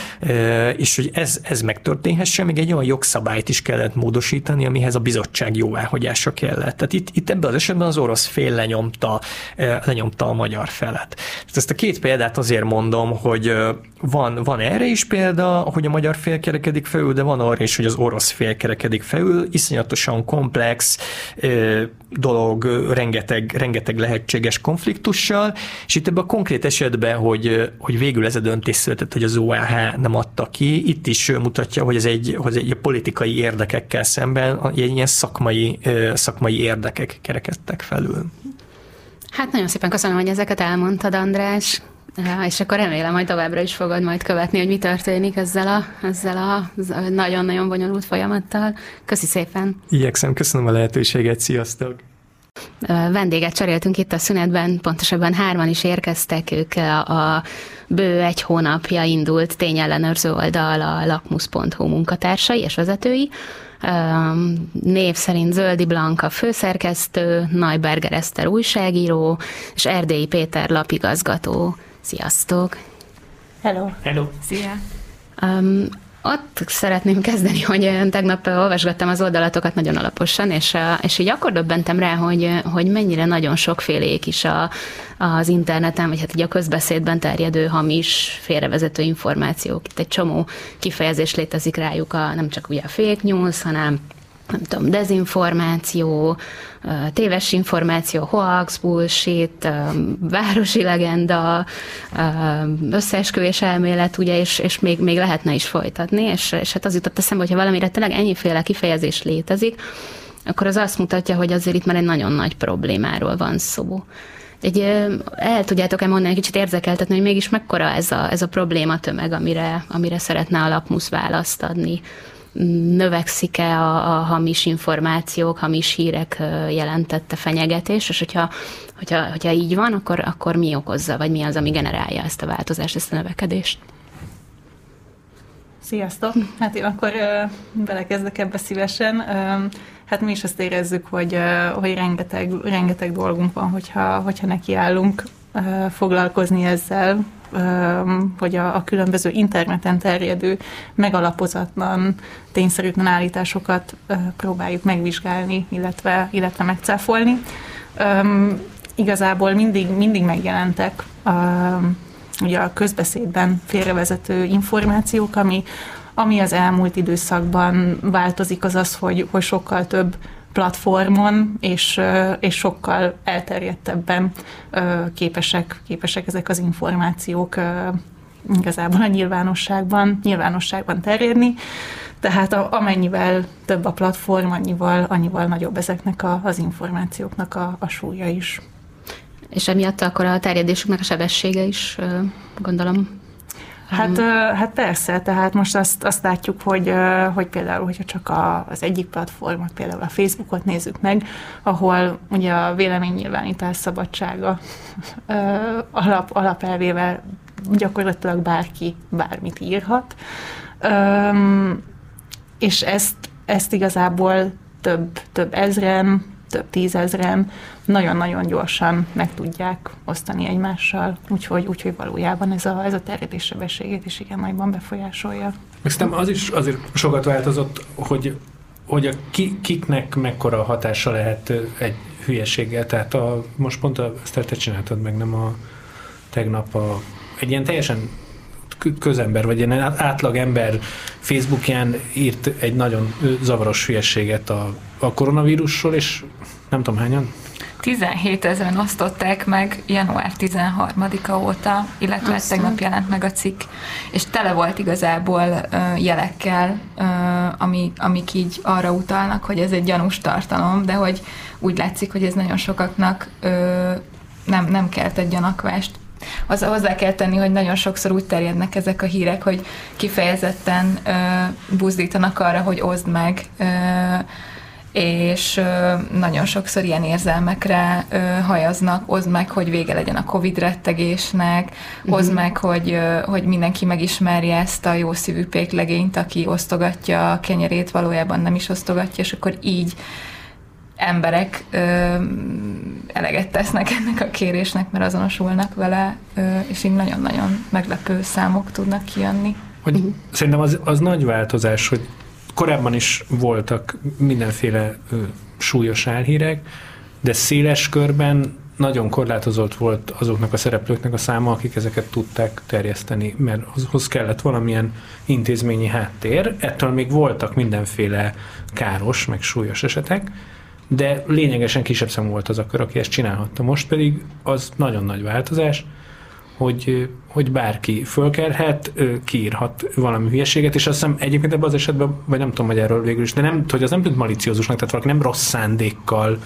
és hogy ez, ez megtörténhessen, még egy olyan jogszabályt is kellett módosítani, amihez a bizottság jóváhagyása kellett. Tehát itt, itt ebben az esetben az orosz fél lenyomta, lenyomta a magyar felet. Tehát ezt a két példát azért mondom, hogy van, van erre is példa, hogy a magyar fél kerekedik felül, de van arra is, hogy az orosz fél kerekedik felül. Iszonyatosan komplex dolog, rengeteg, rengeteg lehetséges konfliktussal, és itt ebben a konkrét esetben, hogy, hogy végül ez a döntés született, hogy az OAH nem adta ki, itt is mutatja, hogy ez egy, hogy egy politikai érdekekkel szemben ilyen szakmai, szakmai érdekek kerekedtek felül. Hát nagyon szépen köszönöm, hogy ezeket elmondtad, András. Ja, és akkor remélem, hogy továbbra is fogod majd követni, hogy mi történik ezzel a, ezzel a nagyon-nagyon bonyolult folyamattal. Köszi szépen! Igyekszem, köszönöm a lehetőséget, sziasztok! Vendéget cseréltünk itt a szünetben, pontosabban hárman is érkeztek, ők a, a bő egy hónapja indult tényellenőrző oldal a lakmus.hu munkatársai és vezetői. Név szerint Zöldi Blanka főszerkesztő, Neuberger Eszter újságíró, és Erdélyi Péter lapigazgató. Sziasztok! Hello! Hello! Szia! Um, ott szeretném kezdeni, hogy tegnap olvasgattam az oldalatokat nagyon alaposan, és, és így akkor döbbentem rá, hogy, hogy mennyire nagyon sokfélék is a, az interneten, vagy hát így a közbeszédben terjedő hamis, félrevezető információk. Itt egy csomó kifejezés létezik rájuk, a, nem csak ugye a fake news, hanem nem tudom, dezinformáció, téves információ, hoax, bullshit, városi legenda, összeesküvés elmélet, ugye, és, és még, még lehetne is folytatni, és, és hát az jutott eszembe, hogyha valamire tényleg ennyiféle kifejezés létezik, akkor az azt mutatja, hogy azért itt már egy nagyon nagy problémáról van szó. Egy, el tudjátok-e mondani, kicsit érzekeltetni, hogy mégis mekkora ez a, ez a probléma tömeg, amire, amire szeretne a lapmusz választ adni? Növekszik-e a, a hamis információk, hamis hírek jelentette fenyegetés, és hogyha, hogyha, hogyha így van, akkor, akkor mi okozza, vagy mi az, ami generálja ezt a változást, ezt a növekedést? Sziasztok! Hát én akkor uh, belekezdek ebbe szívesen. Uh, hát mi is azt érezzük, hogy, uh, hogy rengeteg, rengeteg dolgunk van, hogyha, hogyha nekiállunk uh, foglalkozni ezzel, hogy a, a különböző interneten terjedő, megalapozatlan, tényszerűtlen állításokat próbáljuk megvizsgálni, illetve, illetve megcáfolni. Igazából mindig, mindig megjelentek a, ugye a közbeszédben félrevezető információk, ami, ami az elmúlt időszakban változik, az az, hogy, hogy sokkal több platformon, és, és sokkal elterjedtebben képesek, képesek ezek az információk igazából a nyilvánosságban, nyilvánosságban terjedni. Tehát a, amennyivel több a platform, annyival, annyival nagyobb ezeknek a, az információknak a, a súlya is. És emiatt akkor a terjedésüknek a sebessége is, gondolom, Hát, hát persze, tehát most azt, azt látjuk, hogy, hogy például, hogyha csak a, az egyik platformot, például a Facebookot nézzük meg, ahol ugye a véleménynyilvánítás szabadsága alap, alapelvével gyakorlatilag bárki bármit írhat, és ezt, ezt igazából több, több ezren, több tízezren nagyon-nagyon gyorsan meg tudják osztani egymással, úgyhogy, úgyhogy valójában ez a, ez a terjedés sebességét is igen nagyban befolyásolja. Meg szerintem az is azért sokat változott, hogy, hogy a ki, kiknek mekkora hatása lehet egy hülyeséggel. Tehát a, most pont a, ezt te csináltad meg, nem a tegnap a, egy ilyen teljesen közember, vagy egy átlag ember Facebookján írt egy nagyon zavaros hülyeséget a, a koronavírusról, és nem tudom hányan, 17 ezeren osztották meg január 13-a óta, illetve Aztán. tegnap jelent meg a cikk, és tele volt igazából uh, jelekkel, uh, ami, amik így arra utalnak, hogy ez egy gyanús tartalom, de hogy úgy látszik, hogy ez nagyon sokaknak uh, nem, nem kelt egy gyanakvást. Az hozzá kell tenni, hogy nagyon sokszor úgy terjednek ezek a hírek, hogy kifejezetten uh, buzdítanak arra, hogy oszd meg uh, és nagyon sokszor ilyen érzelmekre hajaznak, oszd meg, hogy vége legyen a Covid rettegésnek, uh-huh. hozd meg, hogy, hogy mindenki megismerje ezt a jó szívű péklegényt, aki osztogatja a kenyerét, valójában nem is osztogatja, és akkor így emberek ö, eleget tesznek ennek a kérésnek, mert azonosulnak vele, ö, és így nagyon-nagyon meglepő számok tudnak kijönni. Hogy uh-huh. Szerintem az, az nagy változás, hogy korábban is voltak mindenféle ö, súlyos álhírek, de széles körben nagyon korlátozott volt azoknak a szereplőknek a száma, akik ezeket tudták terjeszteni, mert ahhoz kellett valamilyen intézményi háttér. Ettől még voltak mindenféle káros, meg súlyos esetek, de lényegesen kisebb szem volt az a kör, aki ezt csinálhatta. Most pedig az nagyon nagy változás, hogy, hogy bárki fölkelhet, kiírhat valami hülyeséget, és azt hiszem egyébként ebben az esetben, vagy nem tudom, hogy erről végül is, de nem, hogy az nem tűnt maliciózusnak, tehát valaki nem rossz szándékkal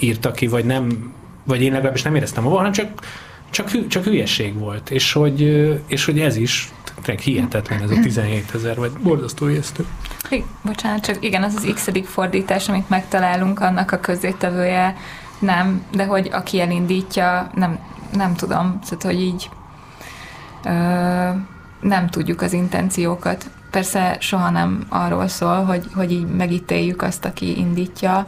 írta ki, vagy nem, vagy én legalábbis nem éreztem avval, hanem csak, csak, csak hülyeség volt, és hogy, és hogy ez is tényleg hihetetlen ez a 17 ezer, vagy borzasztó ijesztő. Bocsánat, csak igen, az az x fordítás, amit megtalálunk, annak a közétevője nem, de hogy aki elindítja, nem, nem tudom, tehát hogy így ö, nem tudjuk az intenciókat. Persze soha nem arról szól, hogy, hogy így megítéljük azt, aki indítja,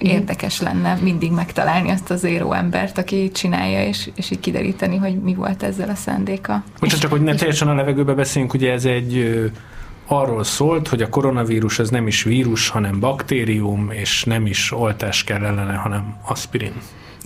érdekes lenne mindig megtalálni azt az éró embert, aki csinálja, és, és így kideríteni, hogy mi volt ezzel a szándéka. Bocsánat, csak hogy ne teljesen a levegőbe beszéljünk, ugye ez egy arról szólt, hogy a koronavírus ez nem is vírus, hanem baktérium, és nem is oltás kell ellene, hanem aspirin.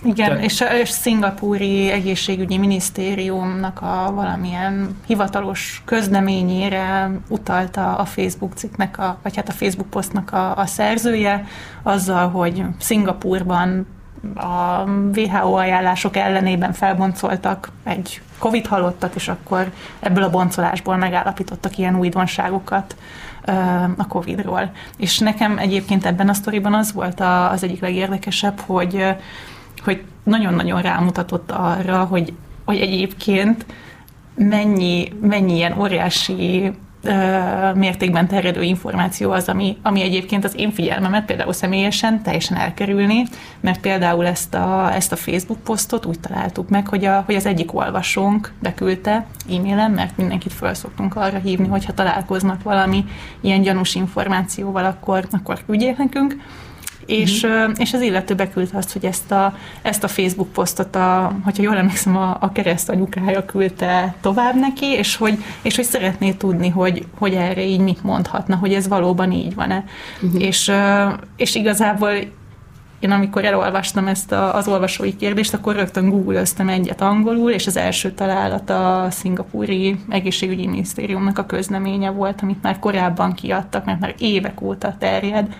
Igen, Te... és a és szingapúri egészségügyi minisztériumnak a valamilyen hivatalos közleményére utalta a Facebook cikknek, a, vagy hát a Facebook posztnak a, a szerzője, azzal, hogy Szingapúrban a WHO ajánlások ellenében felboncoltak egy Covid halottat, és akkor ebből a boncolásból megállapítottak ilyen újdonságokat a Covid-ról. És nekem egyébként ebben a sztoriban az volt az egyik legérdekesebb, hogy, hogy nagyon-nagyon rámutatott arra, hogy, hogy egyébként mennyi, mennyi ilyen óriási mértékben terjedő információ az, ami, ami egyébként az én figyelmemet például személyesen teljesen elkerülni, mert például ezt a, ezt a Facebook posztot úgy találtuk meg, hogy, a, hogy az egyik olvasónk beküldte e-mailen, mert mindenkit föl szoktunk arra hívni, hogyha találkoznak valami ilyen gyanús információval, akkor, akkor küldjék nekünk, és, uh-huh. és az illető beküldte azt, hogy ezt a, ezt a Facebook posztot, a, hogyha jól emlékszem, a, a kereszt anyukája küldte tovább neki, és hogy, és hogy szeretné tudni, hogy, hogy erre így mit mondhatna, hogy ez valóban így van-e. Uh-huh. És, és igazából én amikor elolvastam ezt a, az olvasói kérdést, akkor rögtön googlöztem egyet angolul, és az első találat a szingapúri egészségügyi minisztériumnak a közleménye volt, amit már korábban kiadtak, mert már évek óta terjed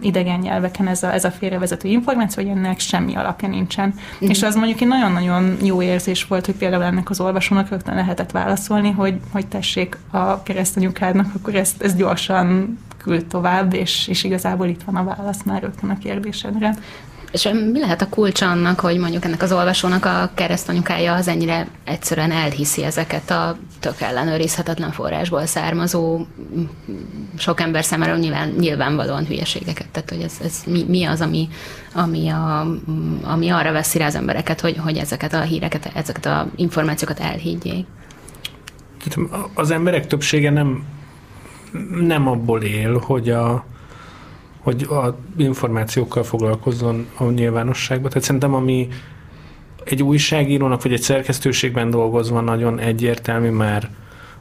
idegen nyelveken ez a, ez a félrevezető információ, hogy ennek semmi alapja nincsen. Mm. És az mondjuk egy nagyon-nagyon jó érzés volt, hogy például ennek az olvasónak rögtön lehetett válaszolni, hogy, hogy tessék a keresztanyukádnak, akkor ezt, ezt gyorsan küld tovább, és, és igazából itt van a válasz már rögtön a kérdésedre. És mi lehet a kulcs annak, hogy mondjuk ennek az olvasónak a keresztanyukája az ennyire egyszerűen elhiszi ezeket a tök ellenőrizhetetlen forrásból származó, sok ember számára nyilván, nyilvánvalóan hülyeségeket. Tehát, hogy ez, ez mi, mi az, ami, ami, a, ami arra veszi rá az embereket, hogy, hogy ezeket a híreket, ezeket a információkat elhiggyék. Az emberek többsége nem, nem abból él, hogy a, hogy a információkkal foglalkozzon a nyilvánosságban. Tehát szerintem ami egy újságírónak, vagy egy szerkesztőségben dolgozva nagyon egyértelmű már,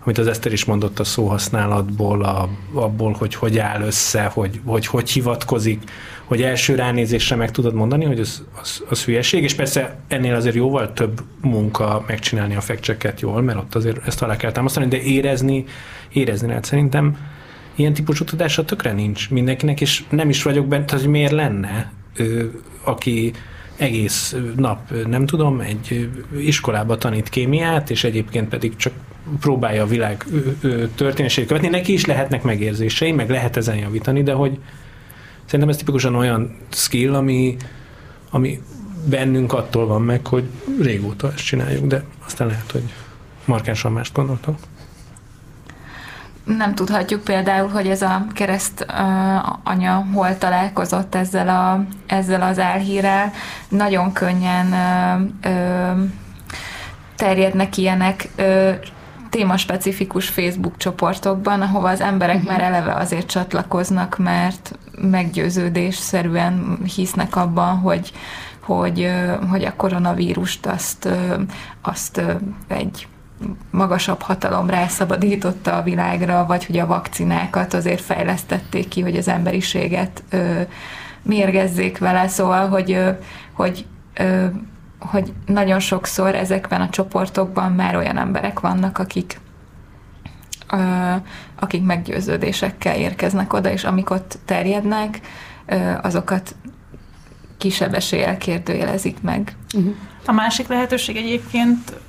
amit az Eszter is mondott a szóhasználatból, a, abból, hogy hogy áll össze, hogy, hogy hogy hivatkozik, hogy első ránézésre meg tudod mondani, hogy az, az, az hülyeség, és persze ennél azért jóval több munka megcsinálni a fekcseket jól, mert ott azért ezt alá kell támasztani, de érezni, érezni lehet szerintem ilyen típusú tudása tökre nincs mindenkinek, és nem is vagyok benne, hogy miért lenne, aki egész nap, nem tudom, egy iskolába tanít kémiát, és egyébként pedig csak próbálja a világ történését követni. Neki is lehetnek megérzései, meg lehet ezen javítani, de hogy szerintem ez tipikusan olyan skill, ami, ami bennünk attól van meg, hogy régóta ezt csináljuk, de aztán lehet, hogy markánsan mást gondoltam nem tudhatjuk például, hogy ez a kereszt uh, anya hol találkozott ezzel, a, ezzel az álhírrel. Nagyon könnyen uh, uh, terjednek ilyenek uh, témaspecifikus Facebook csoportokban, ahova az emberek uh-huh. már eleve azért csatlakoznak, mert meggyőződésszerűen hisznek abban, hogy, hogy, hogy a koronavírust azt, azt egy magasabb hatalom rászabadította a világra, vagy hogy a vakcinákat azért fejlesztették ki, hogy az emberiséget ö, mérgezzék vele, szóval, hogy, ö, hogy, ö, hogy nagyon sokszor ezekben a csoportokban már olyan emberek vannak, akik ö, akik meggyőződésekkel érkeznek oda, és amik ott terjednek, ö, azokat kisebb eséllyel kérdőjelezik meg. Uh-huh. A másik lehetőség egyébként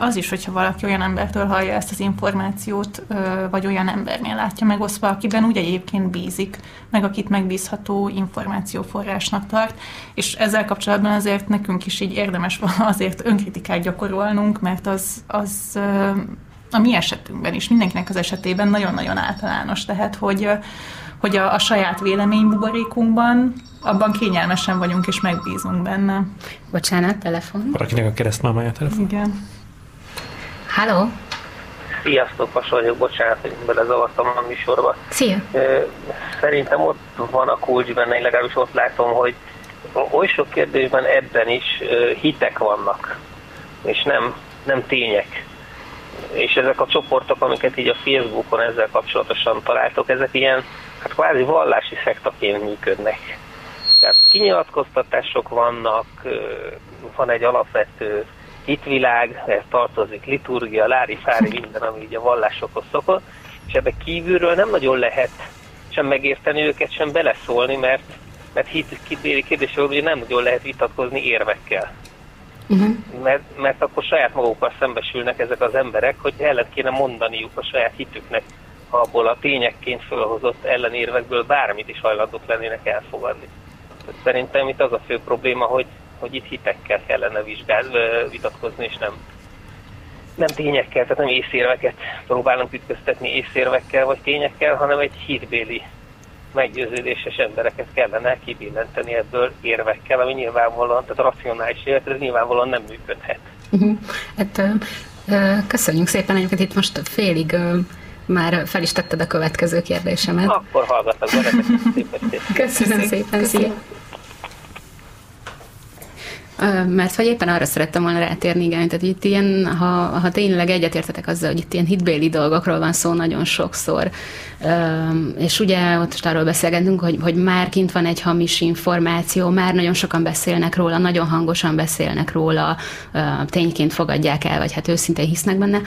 az is, hogyha valaki olyan embertől hallja ezt az információt, vagy olyan embernél látja megosztva, akiben úgy egyébként bízik, meg akit megbízható információforrásnak tart, és ezzel kapcsolatban azért nekünk is így érdemes azért önkritikát gyakorolnunk, mert az, az a mi esetünkben is, mindenkinek az esetében nagyon-nagyon általános, tehát hogy, hogy a, a saját véleménybuborékunkban abban kényelmesen vagyunk, és megbízunk benne. Bocsánat, telefon. Valakinek a keresztmámája telefon. Igen. Halló? Sziasztok, Vas vagyok, bocsánat, hogy belezavartam a műsorba. Szia! Szerintem ott van a kulcs benne, én legalábbis ott látom, hogy oly sok kérdésben ebben is hitek vannak, és nem, nem tények. És ezek a csoportok, amiket így a Facebookon ezzel kapcsolatosan találtok, ezek ilyen, hát kvázi vallási szektaként működnek. Kinyilatkoztatások vannak, van egy alapvető hitvilág, ez tartozik liturgia, lári, fári, minden, ami így a vallásokhoz szokott, és ebbe kívülről nem nagyon lehet sem megérteni őket, sem beleszólni, mert, mert hit kérdésről ugye nem nagyon lehet vitatkozni érvekkel. Uh-huh. Mert, mert akkor saját magukkal szembesülnek ezek az emberek, hogy ellen kéne mondaniuk a saját hitüknek, ha abból a tényekként felhozott ellenérvekből bármit is hajlandók lennének elfogadni. Szerintem itt az a fő probléma, hogy, hogy itt hitekkel kellene vizsgál, vitatkozni, és nem, nem tényekkel, tehát nem észérveket próbálunk ütköztetni észérvekkel vagy tényekkel, hanem egy hitbéli meggyőződéses embereket kellene kibillenteni ebből érvekkel, ami nyilvánvalóan, tehát a racionális élet, ez nyilvánvalóan nem működhet. Uh-huh. Hát, uh, köszönjük szépen, egyébként itt most félig uh, már fel is tetted a következő kérdésemet. Akkor hallgatok, szép Köszönöm szépen, szia! Mert hogy éppen arra szerettem volna rátérni, igen, tehát itt ilyen, ha, ha tényleg egyetértetek azzal, hogy itt ilyen hitbéli dolgokról van szó nagyon sokszor, és ugye ott arról beszélgetünk, hogy, hogy már kint van egy hamis információ, már nagyon sokan beszélnek róla, nagyon hangosan beszélnek róla, tényként fogadják el, vagy hát őszintén hisznek benne,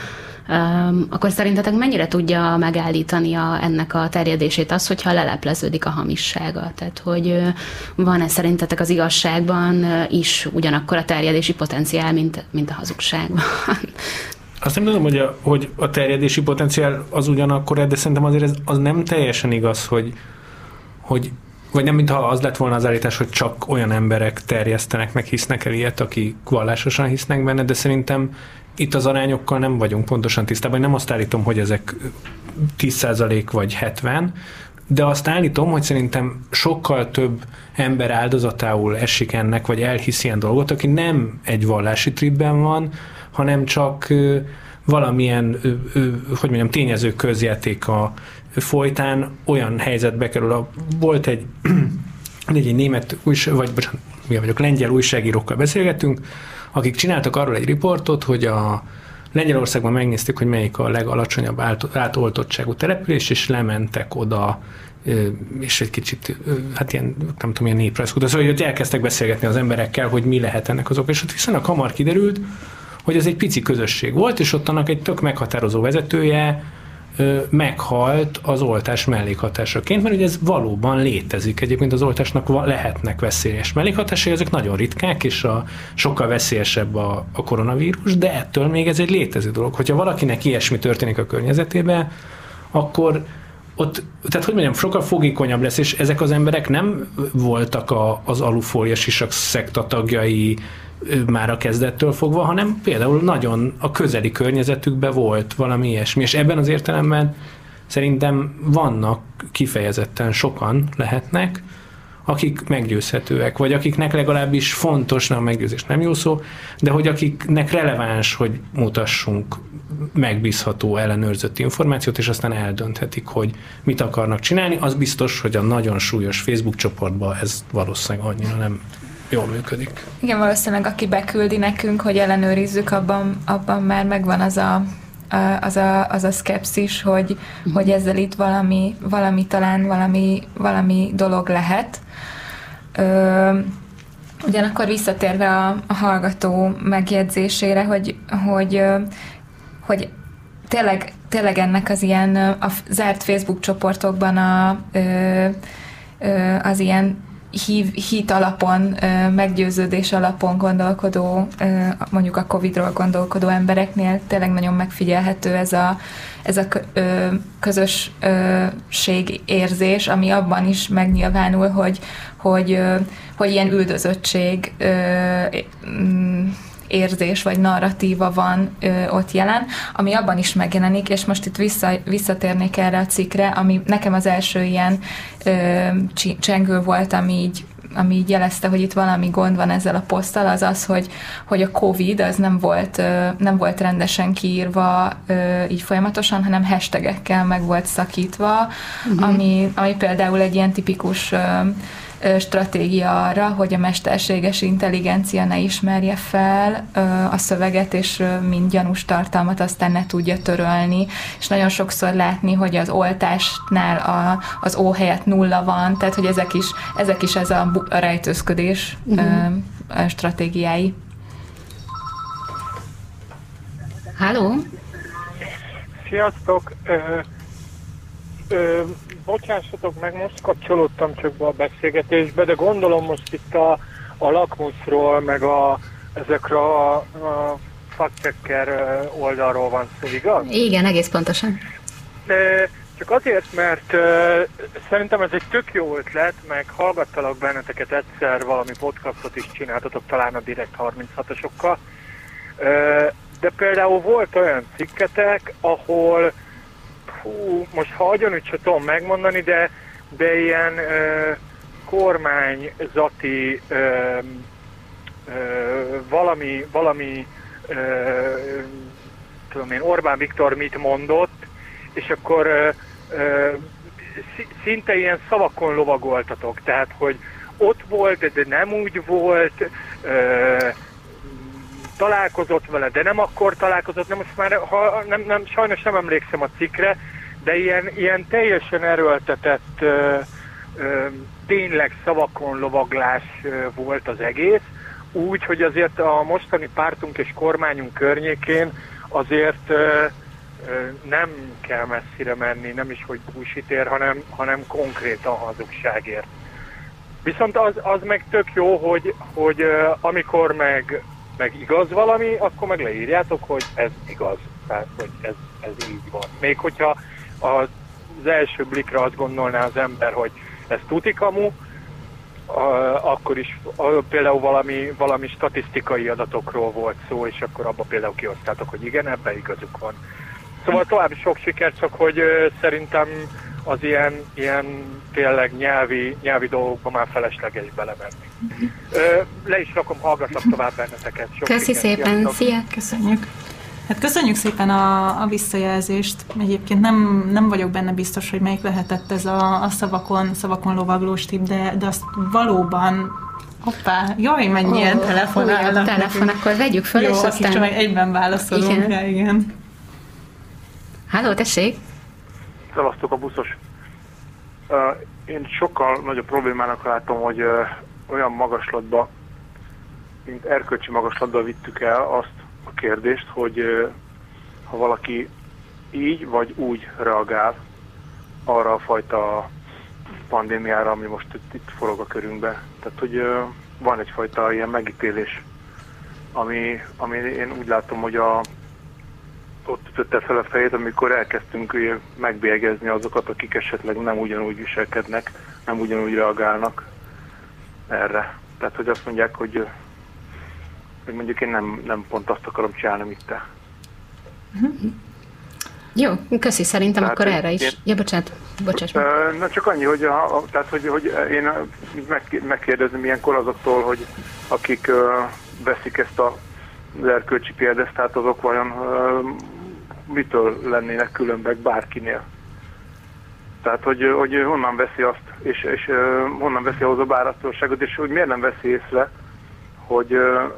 akkor szerintetek mennyire tudja megállítani a, ennek a terjedését az, hogyha lelepleződik a hamissága? Tehát, hogy van-e szerintetek az igazságban is ugyanakkor a terjedési potenciál, mint, mint a hazugságban? Azt nem tudom, hogy a, hogy a terjedési potenciál az ugyanakkor, de szerintem azért ez, az nem teljesen igaz, hogy, hogy vagy nem, mintha az lett volna az állítás, hogy csak olyan emberek terjesztenek, meg hisznek el ilyet, akik vallásosan hisznek benne, de szerintem itt az arányokkal nem vagyunk pontosan tisztában. Nem azt állítom, hogy ezek 10% vagy 70, de azt állítom, hogy szerintem sokkal több ember áldozatául esik ennek, vagy elhiszi ilyen dolgot, aki nem egy vallási tripben van, hanem csak valamilyen, hogy mondjam, tényező közjátéka folytán olyan helyzetbe kerül. A, volt egy, egy, német újság, vagy bocsánat, mi vagyok, lengyel újságírókkal beszélgettünk, akik csináltak arról egy riportot, hogy a Lengyelországban megnézték, hogy melyik a legalacsonyabb átoltottságú település, és lementek oda és egy kicsit, hát ilyen, nem tudom, ilyen néprajzkutató, szóval hogy elkezdtek beszélgetni az emberekkel, hogy mi lehet ennek az oka, és ott viszonylag hamar kiderült, hogy ez egy pici közösség volt, és ott annak egy tök meghatározó vezetője meghalt az oltás mellékhatásaként, mert ugye ez valóban létezik. Egyébként az oltásnak lehetnek veszélyes mellékhatásai, ezek nagyon ritkák, és a, sokkal veszélyesebb a, a koronavírus, de ettől még ez egy létező dolog. Hogyha valakinek ilyesmi történik a környezetében, akkor ott, tehát hogy mondjam, sokkal fogékonyabb lesz, és ezek az emberek nem voltak a, az alufólia sisak szekta tagjai, már a kezdettől fogva, hanem például nagyon a közeli környezetükben volt valami ilyesmi, és ebben az értelemben szerintem vannak kifejezetten sokan lehetnek, akik meggyőzhetőek, vagy akiknek legalábbis fontos, nem meggyőzés nem jó szó, de hogy akiknek releváns, hogy mutassunk megbízható, ellenőrzött információt, és aztán eldönthetik, hogy mit akarnak csinálni. Az biztos, hogy a nagyon súlyos Facebook csoportban ez valószínűleg annyira nem jól működik. Igen, valószínűleg aki beküldi nekünk, hogy ellenőrizzük, abban, abban már megvan az a, az a, az a szkepszis, hogy, uh-huh. hogy ezzel itt valami, valami talán valami, valami dolog lehet. Ö, ugyanakkor visszatérve a, a hallgató megjegyzésére, hogy, hogy, hogy tényleg, tényleg ennek az ilyen a zárt Facebook csoportokban a, az ilyen hív, hit alapon, meggyőződés alapon gondolkodó, mondjuk a Covid-ról gondolkodó embereknél tényleg nagyon megfigyelhető ez a, ez a közösség érzés, ami abban is megnyilvánul, hogy, hogy, hogy ilyen üldözöttség érzés vagy narratíva van ö, ott jelen, ami abban is megjelenik, és most itt vissza, visszatérnék erre a cikkre, ami nekem az első ilyen ö, csengő volt, ami így ami így jelezte, hogy itt valami gond van ezzel a poszttal, az az, hogy, hogy a COVID az nem volt, nem volt rendesen kiírva így folyamatosan, hanem hashtagekkel meg volt szakítva, uh-huh. ami, ami például egy ilyen tipikus stratégia arra, hogy a mesterséges intelligencia ne ismerje fel a szöveget, és mind gyanús tartalmat aztán ne tudja törölni, és nagyon sokszor látni, hogy az oltásnál a, az ó helyett nulla van, tehát hogy ezek is, ezek is ez a, a rejtőzködés uh-huh. stratégiái. Halló? Sziasztok! Ö, ö, bocsássatok meg, most kapcsolódtam csak be a beszélgetésbe, de gondolom most itt a, a lakmuszról, meg a, ezekről a, a fact-checker oldalról van szó, igaz? Igen, egész pontosan. De csak azért, mert uh, szerintem ez egy tök jó ötlet, meg hallgattalak benneteket egyszer, valami podcastot is csináltatok, talán a Direkt 36-osokkal, uh, de például volt olyan cikketek, ahol hú, most ha agyon sem tudom megmondani, de, de ilyen ö, kormányzati ö, ö, valami, valami ö, tudom én, Orbán Viktor mit mondott, és akkor ö, ö, szinte ilyen szavakon lovagoltatok, tehát hogy ott volt, de nem úgy volt, ö, találkozott vele, de nem akkor találkozott, nem most már ha, nem, nem, sajnos nem emlékszem a cikkre, de ilyen, ilyen teljesen erőltetett ö, ö, tényleg szavakon lovaglás ö, volt az egész, úgy, hogy azért a mostani pártunk és kormányunk környékén azért ö, nem kell messzire menni, nem is hogy búsitér, hanem, hanem konkrétan hazugságért. Viszont az, az meg tök jó, hogy, hogy amikor meg meg igaz valami, akkor meg leírjátok, hogy ez igaz. Tehát, hogy ez, ez így van. Még hogyha az első blikra azt gondolná az ember, hogy ez tutikamu, akkor is például valami, valami statisztikai adatokról volt szó, és akkor abba például kiosztátok, hogy igen, ebben igazuk van. Szóval további sok sikert, csak hogy szerintem az ilyen, ilyen tényleg nyelvi, nyelvi dolgokban már felesleges belemenni. Ö, le is rakom, hallgatlak tovább benneteket. Sok Köszi szépen, szia! Köszönjük! Hát köszönjük szépen a, a visszajelzést. Egyébként nem, nem vagyok benne biztos, hogy melyik lehetett ez a, a szavakon, szavakon lovaglós tip, de, de azt valóban Hoppá, jaj, mennyi oh, ilyen telefonálnak. Telefon, akkor vegyük föl, Jó, és aztán... Jó, egyben válaszolunk igen. rá, igen. Háló, tessék! Szevasztok a buszos. Én sokkal nagyobb problémának látom, hogy olyan magaslatba, mint erkölcsi magaslatba vittük el azt a kérdést, hogy ha valaki így vagy úgy reagál arra a fajta pandémiára, ami most itt, itt forog a körünkbe. Tehát, hogy van egyfajta ilyen megítélés, ami, ami én úgy látom, hogy a ott ütötte fel a fejét, amikor elkezdtünk megbélyegezni azokat, akik esetleg nem ugyanúgy viselkednek, nem ugyanúgy reagálnak erre. Tehát, hogy azt mondják, hogy, hogy mondjuk én nem, nem pont azt akarom csinálni, mint te. Jó, köszi, szerintem tehát, akkor erre is. Én, ja, bocsánat, bocsáss meg. Na csak annyi, hogy, a, tehát, hogy, hogy én meg, megkérdezem ilyenkor azoktól, hogy akik veszik ezt a az erkölcsi példesztát, azok vajon mitől lennének különbek bárkinél. Tehát, hogy, hogy honnan veszi azt, és, és honnan veszi ahhoz a báratosságot, és hogy miért nem veszi észre, hogy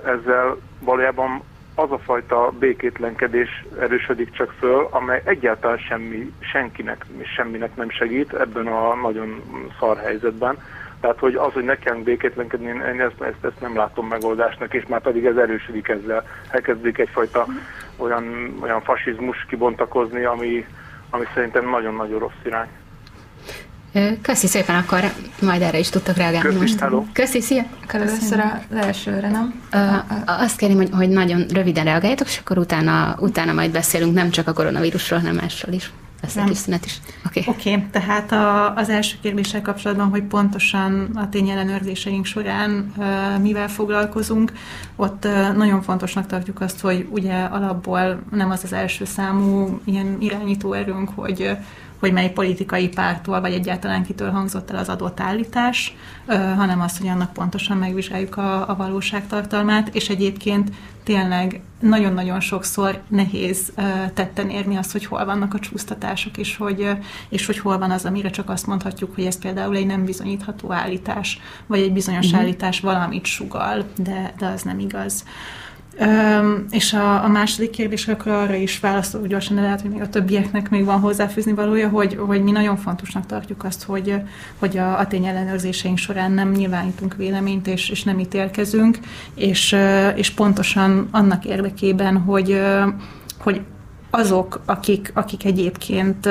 ezzel valójában az a fajta békétlenkedés erősödik csak föl, amely egyáltalán semmi, senkinek, semminek nem segít ebben a nagyon szar helyzetben. Tehát, hogy az, hogy nekem békétlenkedni, én ezt, ezt, ezt nem látom megoldásnak, és már pedig ez erősödik ezzel. Elkezdik egyfajta olyan, olyan fasizmus kibontakozni, ami, ami szerintem nagyon-nagyon rossz irány. Köszi szépen, akkor majd erre is tudtak reagálni Köszi, most. Hello. Köszi, szia! Először a leesőre, nem? Uh, azt kérem, hogy, hogy nagyon röviden reagáljatok, és akkor utána, utána majd beszélünk nem csak a koronavírusról, hanem másról is lesz egy szünet is. Oké, okay. okay, tehát a, az első kérdéssel kapcsolatban, hogy pontosan a tényellenőrzéseink során uh, mivel foglalkozunk, ott uh, nagyon fontosnak tartjuk azt, hogy ugye alapból nem az az első számú ilyen irányító erőnk, hogy hogy mely politikai pártól, vagy egyáltalán kitől hangzott el az adott állítás, hanem az, hogy annak pontosan megvizsgáljuk a, a valóságtartalmát, és egyébként tényleg nagyon-nagyon sokszor nehéz tetten érni azt, hogy hol vannak a csúsztatások, és hogy, és hogy hol van az, amire csak azt mondhatjuk, hogy ez például egy nem bizonyítható állítás, vagy egy bizonyos uh-huh. állítás valamit sugal, de, de az nem igaz. Üm, és a, a második kérdés, akkor arra is válaszolok gyorsan, de lehet, hogy még a többieknek még van hozzáfűzni valója, hogy, hogy mi nagyon fontosnak tartjuk azt, hogy, hogy a, a tényellenőrzéseink során nem nyilvánítunk véleményt, és, és nem ítélkezünk, és, és pontosan annak érdekében, hogy, hogy azok, akik, akik egyébként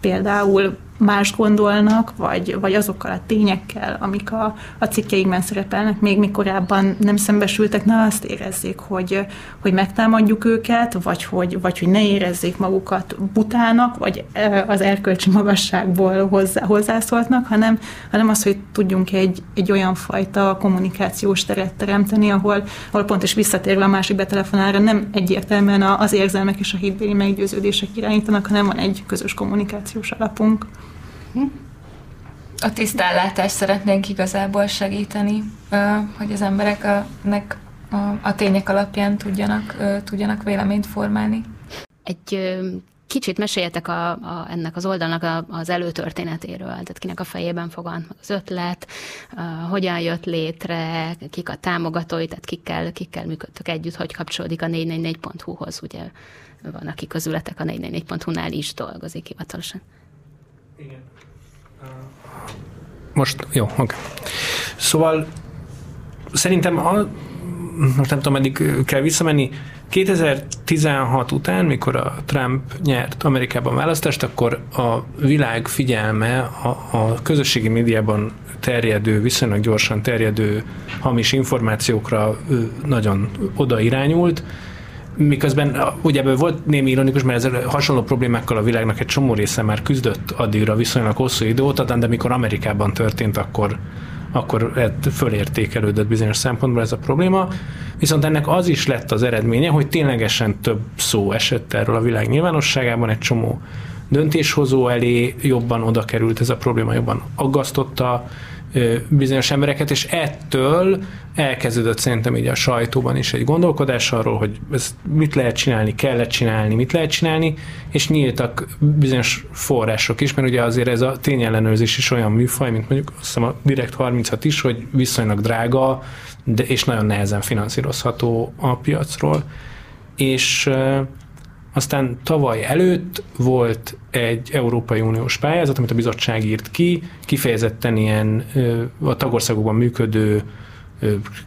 például más gondolnak, vagy, vagy azokkal a tényekkel, amik a, a cikkeikben szerepelnek, még mikorábban nem szembesültek, na azt érezzék, hogy, hogy megtámadjuk őket, vagy hogy, vagy hogy ne érezzék magukat butának, vagy az erkölcsi magasságból hozzá, hozzászóltnak, hanem, hanem az, hogy tudjunk egy, egy olyan fajta kommunikációs teret teremteni, ahol, ahol pont is visszatérve a másik betelefonára nem egyértelműen az érzelmek és a hitbéli meggyőződések irányítanak, hanem van egy közös kommunikációs alapunk. A tisztállátást szeretnénk igazából segíteni, hogy az embereknek a tények alapján tudjanak, tudjanak véleményt formálni. Egy kicsit meséljetek a, a, ennek az oldalnak a, az előtörténetéről, tehát kinek a fejében fogant az ötlet, a, hogyan jött létre, kik a támogatói, tehát kikkel, kikkel működtök együtt, hogy kapcsolódik a 444.hu-hoz, ugye van, aki közületek a 444.hu-nál is dolgozik hivatalosan. Igen. Most, jó, oké. Okay. Szóval szerintem a, most nem tudom, meddig kell visszamenni, 2016 után, mikor a Trump nyert Amerikában választást, akkor a világ figyelme a, a közösségi médiában terjedő, viszonylag gyorsan terjedő hamis információkra nagyon odairányult, miközben ugye ebből volt némi ironikus, mert ezzel hasonló problémákkal a világnak egy csomó része már küzdött addigra viszonylag hosszú idő óta, de amikor Amerikában történt, akkor, akkor fölértékelődött bizonyos szempontból ez a probléma. Viszont ennek az is lett az eredménye, hogy ténylegesen több szó esett erről a világ nyilvánosságában, egy csomó döntéshozó elé jobban oda került ez a probléma, jobban aggasztotta bizonyos embereket, és ettől elkezdődött szerintem így a sajtóban is egy gondolkodás arról, hogy ezt mit lehet csinálni, kellett csinálni, mit lehet csinálni, és nyíltak bizonyos források is, mert ugye azért ez a tényellenőrzés is olyan műfaj, mint mondjuk azt hiszem a Direkt 36 is, hogy viszonylag drága, de, és nagyon nehezen finanszírozható a piacról. És aztán tavaly előtt volt egy Európai Uniós pályázat, amit a bizottság írt ki, kifejezetten ilyen a tagországokban működő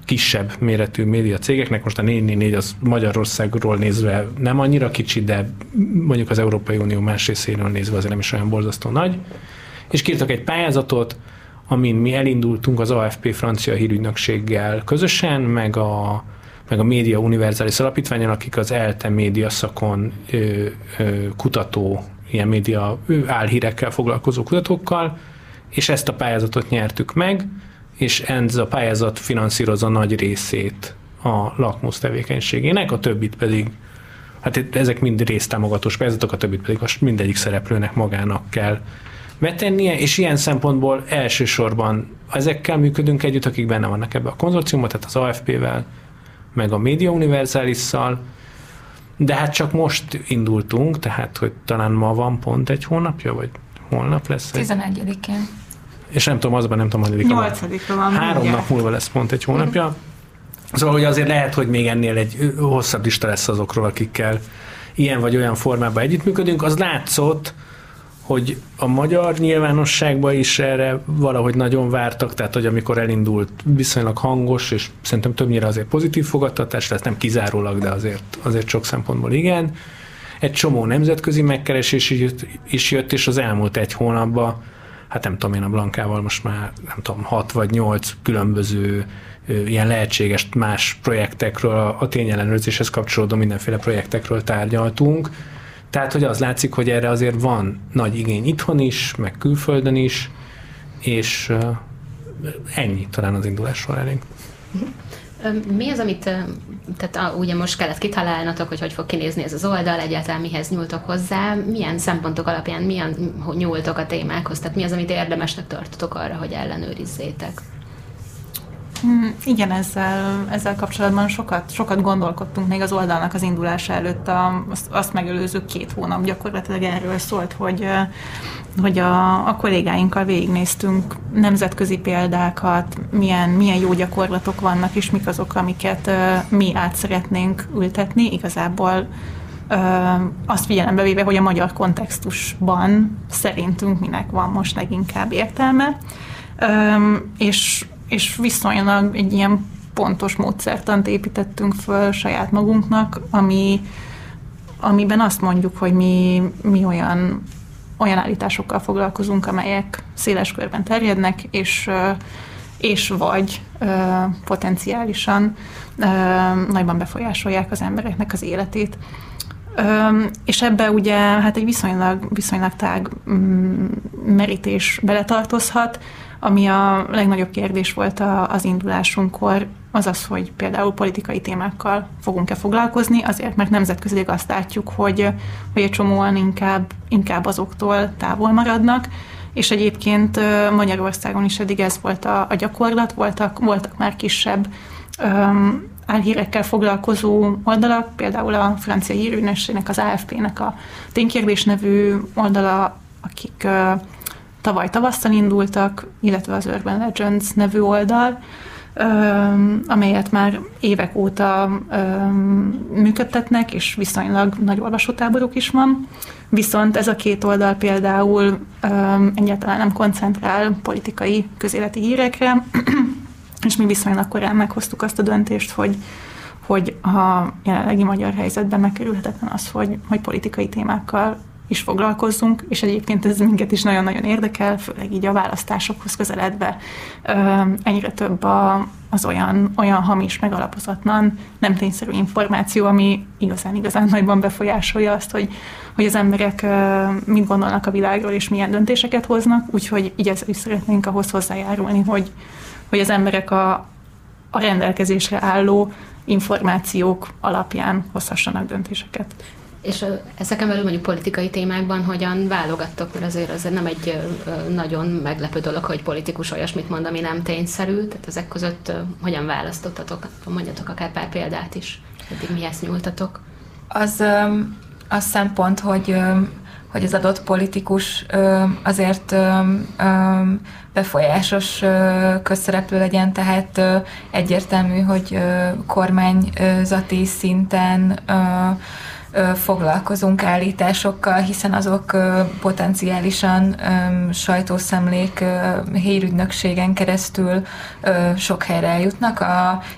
kisebb méretű média cégeknek, most a 444 az Magyarországról nézve nem annyira kicsi, de mondjuk az Európai Unió más részéről nézve azért nem is olyan borzasztó nagy, és kírtak egy pályázatot, amin mi elindultunk az AFP francia hírügynökséggel közösen, meg a meg a Média Univerzális Alapítványon, akik az ELTE média szakon ö, ö, kutató, ilyen média álhírekkel foglalkozó kutatókkal, és ezt a pályázatot nyertük meg, és ez a pályázat finanszírozza nagy részét a lakmusz tevékenységének, a többit pedig, hát ezek mind résztámogatós pályázatok, a többit pedig most mindegyik szereplőnek magának kell betennie, és ilyen szempontból elsősorban ezekkel működünk együtt, akik benne vannak ebbe a konzorciumban, tehát az AFP-vel, meg a Media Universalis-szal, de hát csak most indultunk, tehát hogy talán ma van pont egy hónapja, vagy holnap lesz? 11-én. És nem tudom, azban nem tudom, hogy 8 van. Három mindjárt. nap múlva lesz pont egy hónapja. Mm. Szóval, hogy azért lehet, hogy még ennél egy hosszabb lista lesz azokról, akikkel ilyen vagy olyan formában együttműködünk. Az látszott, hogy a magyar nyilvánosságban is erre valahogy nagyon vártak, tehát hogy amikor elindult viszonylag hangos, és szerintem többnyire azért pozitív fogadtatás, tehát nem kizárólag, de azért, azért sok szempontból igen. Egy csomó nemzetközi megkeresés is jött, és az elmúlt egy hónapban, hát nem tudom én a Blankával most már nem tudom, hat vagy nyolc különböző ilyen lehetséges más projektekről, a tényellenőrzéshez kapcsolódó mindenféle projektekről tárgyaltunk, tehát, hogy az látszik, hogy erre azért van nagy igény itthon is, meg külföldön is, és ennyi talán az indulásról elég. Mi az, amit, tehát a, ugye most kellett kitalálnatok, hogy hogy fog kinézni ez az oldal, egyáltalán mihez nyúltok hozzá, milyen szempontok alapján milyen nyúltok a témákhoz, tehát mi az, amit érdemesnek tartotok arra, hogy ellenőrizzétek? Mm, igen, ezzel, ezzel kapcsolatban sokat, sokat gondolkodtunk még az oldalnak az indulása előtt, a, azt, azt megelőző két hónap gyakorlatilag erről szólt, hogy, hogy a, a kollégáinkkal végignéztünk nemzetközi példákat, milyen, milyen jó gyakorlatok vannak, és mik azok, amiket mi át szeretnénk ültetni. Igazából azt figyelembe véve, hogy a magyar kontextusban szerintünk minek van most leginkább értelme. És és viszonylag egy ilyen pontos módszertant építettünk föl saját magunknak, ami, amiben azt mondjuk, hogy mi, mi olyan, olyan állításokkal foglalkozunk, amelyek széles körben terjednek, és, és vagy potenciálisan nagyban befolyásolják az embereknek az életét. És ebbe ugye hát egy viszonylag, viszonylag tág mm, merítés beletartozhat, ami a legnagyobb kérdés volt a, az indulásunkkor, az az, hogy például politikai témákkal fogunk-e foglalkozni, azért, mert nemzetközileg azt látjuk, hogy, hogy egy csomóan inkább, inkább azoktól távol maradnak, és egyébként Magyarországon is eddig ez volt a, a gyakorlat, voltak, voltak már kisebb um, álhírekkel foglalkozó oldalak, például a francia hírűnösségnek, az AFP-nek a Ténykérdés nevű oldala, akik tavaly tavasszal indultak, illetve az Urban Legends nevű oldal, amelyet már évek óta működtetnek, és viszonylag nagy olvasótáboruk is van. Viszont ez a két oldal például egyáltalán nem koncentrál politikai közéleti hírekre, és mi viszonylag korán meghoztuk azt a döntést, hogy hogy a jelenlegi magyar helyzetben megkerülhetetlen az, hogy, hogy politikai témákkal is foglalkozzunk, és egyébként ez minket is nagyon-nagyon érdekel, főleg így a választásokhoz közeledve ennyire több a, az olyan, olyan hamis, megalapozatlan, nem tényszerű információ, ami igazán, igazán nagyban befolyásolja azt, hogy, hogy az emberek mit gondolnak a világról, és milyen döntéseket hoznak, úgyhogy is szeretnénk ahhoz hozzájárulni, hogy, hogy az emberek a, a rendelkezésre álló információk alapján hozhassanak döntéseket. És ezeken belül mondjuk politikai témákban hogyan válogattok, mert azért az nem egy nagyon meglepő dolog, hogy politikus olyasmit mond, ami nem tényszerű, tehát ezek között hogyan választottatok? Mondjatok akár pár példát is, eddig mihez nyúltatok? Az, az szempont, hogy hogy az adott politikus azért befolyásos közszereplő legyen, tehát egyértelmű, hogy kormányzati szinten foglalkozunk állításokkal, hiszen azok potenciálisan sajtószemlék hírügynökségen keresztül sok helyre eljutnak,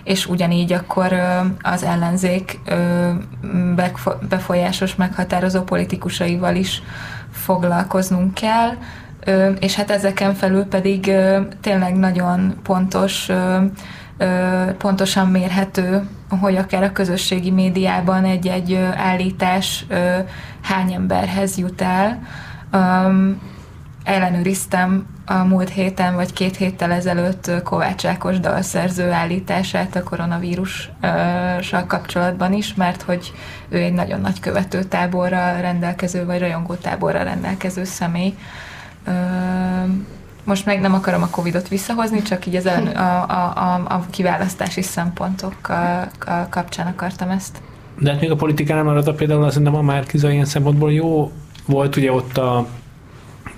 és ugyanígy akkor az ellenzék befolyásos, meghatározó politikusaival is foglalkoznunk kell, és hát ezeken felül pedig tényleg nagyon pontos pontosan mérhető, hogy akár a közösségi médiában egy-egy állítás hány emberhez jut el. Ellenőriztem a múlt héten vagy két héttel ezelőtt Kovács Ákos dalszerző állítását a koronavírussal kapcsolatban is, mert hogy ő egy nagyon nagy követőtáborra rendelkező, vagy rajongótáborra rendelkező személy most meg nem akarom a Covid-ot visszahozni, csak így az a, a, a, a kiválasztási szempontok kapcsán akartam ezt. De hát még a politikánál marad a például azt szerintem a Márkiza ilyen szempontból jó volt, ugye ott a,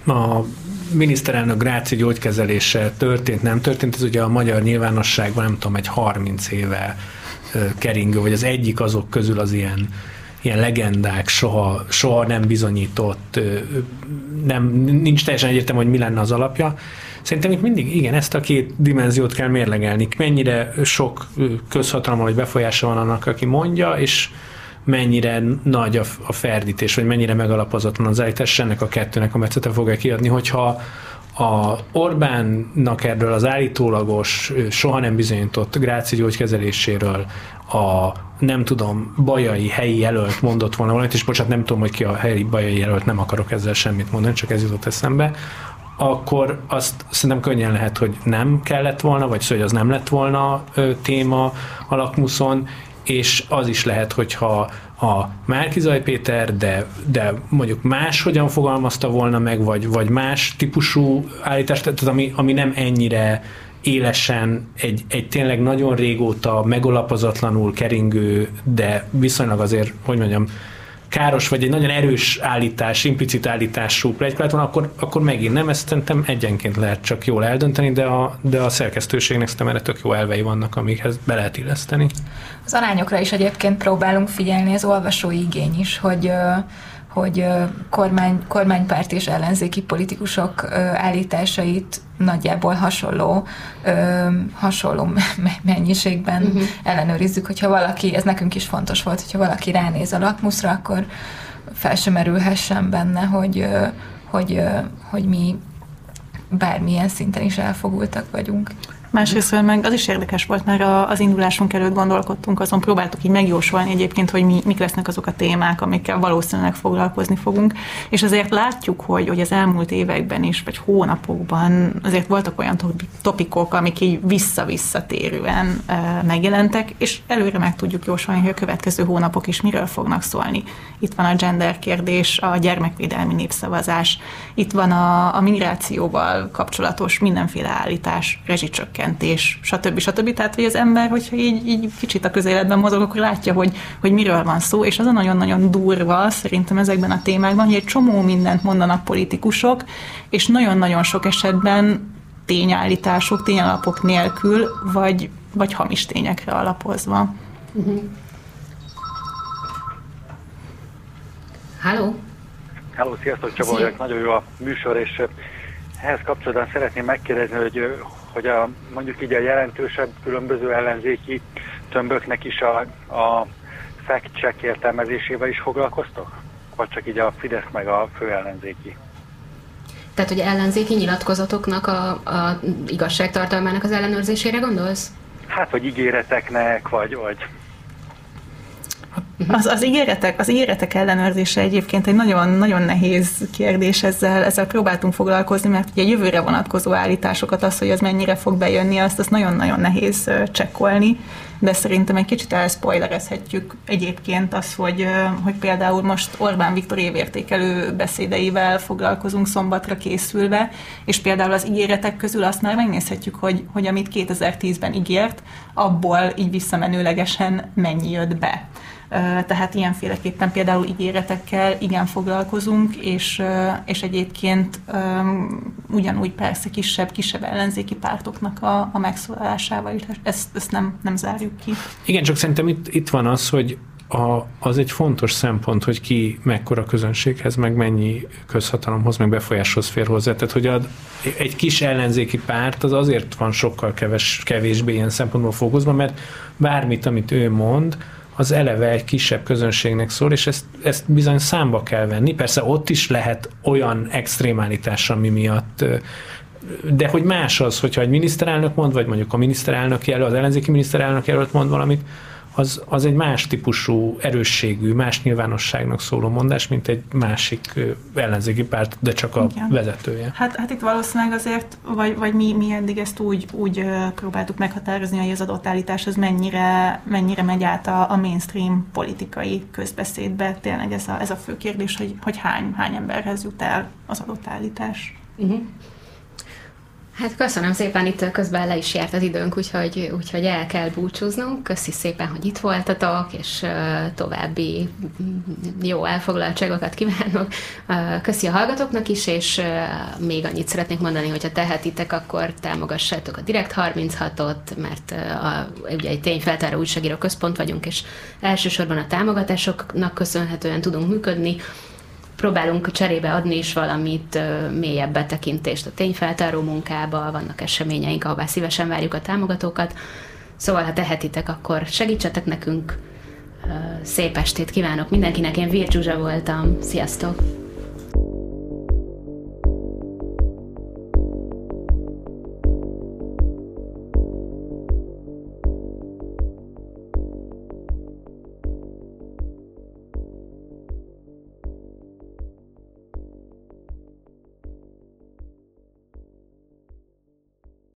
a miniszterelnök gráci gyógykezelése történt, nem történt, ez ugye a magyar nyilvánosságban nem tudom, egy 30 éve keringő, vagy az egyik azok közül az ilyen ilyen legendák, soha, soha nem bizonyított, nem, nincs teljesen egyértelmű, hogy mi lenne az alapja. Szerintem itt mindig, igen, ezt a két dimenziót kell mérlegelni. Mennyire sok közhatalma vagy befolyása van annak, aki mondja, és mennyire nagy a, ferdítés, vagy mennyire megalapozatlan az állítás, ennek a kettőnek a metszete fogja kiadni, hogyha a Orbánnak erről az állítólagos, soha nem bizonyított gráci gyógykezeléséről a nem tudom, bajai helyi jelölt mondott volna valamit, és bocsánat, nem tudom, hogy ki a helyi bajai jelölt, nem akarok ezzel semmit mondani, csak ez jutott eszembe, akkor azt szerintem könnyen lehet, hogy nem kellett volna, vagy szóval, hogy az nem lett volna ö, téma a lakmuszon, és az is lehet, hogyha a Márkizaj Péter, de, de mondjuk más hogyan fogalmazta volna meg, vagy, vagy más típusú állítást, tehát ami, ami nem ennyire élesen egy, egy tényleg nagyon régóta megolapozatlanul keringő, de viszonylag azért, hogy mondjam, káros, vagy egy nagyon erős állítás, implicit állítású plegykát van, akkor, akkor megint nem, ezt szerintem egyenként lehet csak jól eldönteni, de a, de a szerkesztőségnek szerintem erre tök jó elvei vannak, amikhez be lehet illeszteni. Az arányokra is egyébként próbálunk figyelni, az olvasói igény is, hogy hogy kormány, kormánypárt és ellenzéki politikusok állításait nagyjából hasonló, hasonló mennyiségben uh-huh. ellenőrizzük, hogyha valaki, ez nekünk is fontos volt, hogyha valaki ránéz a lakmuszra, akkor fel sem merülhessen benne, hogy, hogy, hogy mi bármilyen szinten is elfogultak vagyunk. Másrészt meg az is érdekes volt, mert az indulásunk előtt gondolkodtunk, azon próbáltuk így megjósolni egyébként, hogy mi, mik lesznek azok a témák, amikkel valószínűleg foglalkozni fogunk, és azért látjuk, hogy, hogy az elmúlt években is, vagy hónapokban azért voltak olyan topikok, amik így vissza-visszatérően megjelentek, és előre meg tudjuk jósolni, hogy a következő hónapok is miről fognak szólni. Itt van a gender kérdés, a gyermekvédelmi népszavazás, itt van a, a migrációval kapcsolatos mindenféle állítás, rezsicsökkentés, csökkentés, stb. stb. Tehát, hogy az ember, hogyha így, így kicsit a közéletben mozog, akkor látja, hogy, hogy miről van szó, és az a nagyon-nagyon durva szerintem ezekben a témákban, hogy egy csomó mindent mondanak politikusok, és nagyon-nagyon sok esetben tényállítások, tényalapok nélkül, vagy, vagy hamis tényekre alapozva. Uh-huh. Halló? Halló, sziasztok, Csaba vagyok, nagyon jó a műsor, és ehhez kapcsolatban szeretném megkérdezni, hogy hogy a, mondjuk így a jelentősebb különböző ellenzéki tömböknek is a, a fact-check értelmezésével is foglalkoztok? Vagy csak így a Fidesz meg a főellenzéki? Tehát, hogy ellenzéki nyilatkozatoknak a, a igazságtartalmának az ellenőrzésére gondolsz? Hát, vagy ígéreteknek, vagy, vagy az, az, ígéretek, az ígéretek ellenőrzése egyébként egy nagyon, nagyon nehéz kérdés, ezzel, ezzel próbáltunk foglalkozni, mert ugye jövőre vonatkozó állításokat, az, hogy az mennyire fog bejönni, azt, azt nagyon-nagyon nehéz csekkolni, de szerintem egy kicsit elspoilerezhetjük egyébként az, hogy, hogy például most Orbán Viktor évértékelő beszédeivel foglalkozunk szombatra készülve, és például az ígéretek közül azt már megnézhetjük, hogy, hogy amit 2010-ben ígért, abból így visszamenőlegesen mennyi jött be tehát ilyenféleképpen például ígéretekkel igen foglalkozunk, és, és egyébként ugyanúgy persze kisebb, kisebb ellenzéki pártoknak a, a megszólalásával. Ezt, ezt nem, nem zárjuk ki. Igen, csak szerintem itt, itt van az, hogy a, az egy fontos szempont, hogy ki mekkora közönséghez, meg mennyi közhatalomhoz, meg befolyáshoz fér hozzá. Tehát, hogy a, egy kis ellenzéki párt az azért van sokkal keves, kevésbé ilyen szempontból fókuszban, mert bármit, amit ő mond, az eleve egy kisebb közönségnek szól, és ezt, ezt bizony számba kell venni. Persze ott is lehet olyan extrémálítás, ami miatt de hogy más az, hogyha egy miniszterelnök mond, vagy mondjuk a miniszterelnök jelölt, az ellenzéki miniszterelnök jelölt mond valamit, az, az egy más típusú erősségű, más nyilvánosságnak szóló mondás, mint egy másik ellenzéki párt, de csak a Igen. vezetője. Hát, hát itt valószínűleg azért, vagy, vagy mi, mi eddig ezt úgy, úgy próbáltuk meghatározni, hogy az adott állítás az mennyire, mennyire megy át a, a mainstream politikai közbeszédbe. Tényleg ez a, ez a fő kérdés, hogy, hogy hány, hány emberhez jut el az adott állítás. Uh-huh. Hát köszönöm szépen, itt közben le is járt az időnk, úgyhogy, úgyhogy el kell búcsúznunk. Köszi szépen, hogy itt voltatok, és további jó elfoglaltságokat kívánok. Köszi a hallgatóknak is, és még annyit szeretnék mondani, hogyha tehetitek, akkor támogassátok a Direkt 36-ot, mert a, ugye egy tényfeltáró újságíró központ vagyunk, és elsősorban a támogatásoknak köszönhetően tudunk működni próbálunk cserébe adni is valamit, mélyebb betekintést a tényfeltáró munkába, vannak eseményeink, ahová szívesen várjuk a támogatókat. Szóval, ha tehetitek, akkor segítsetek nekünk. Szép estét kívánok mindenkinek, én Virgyuzsa voltam. Sziasztok!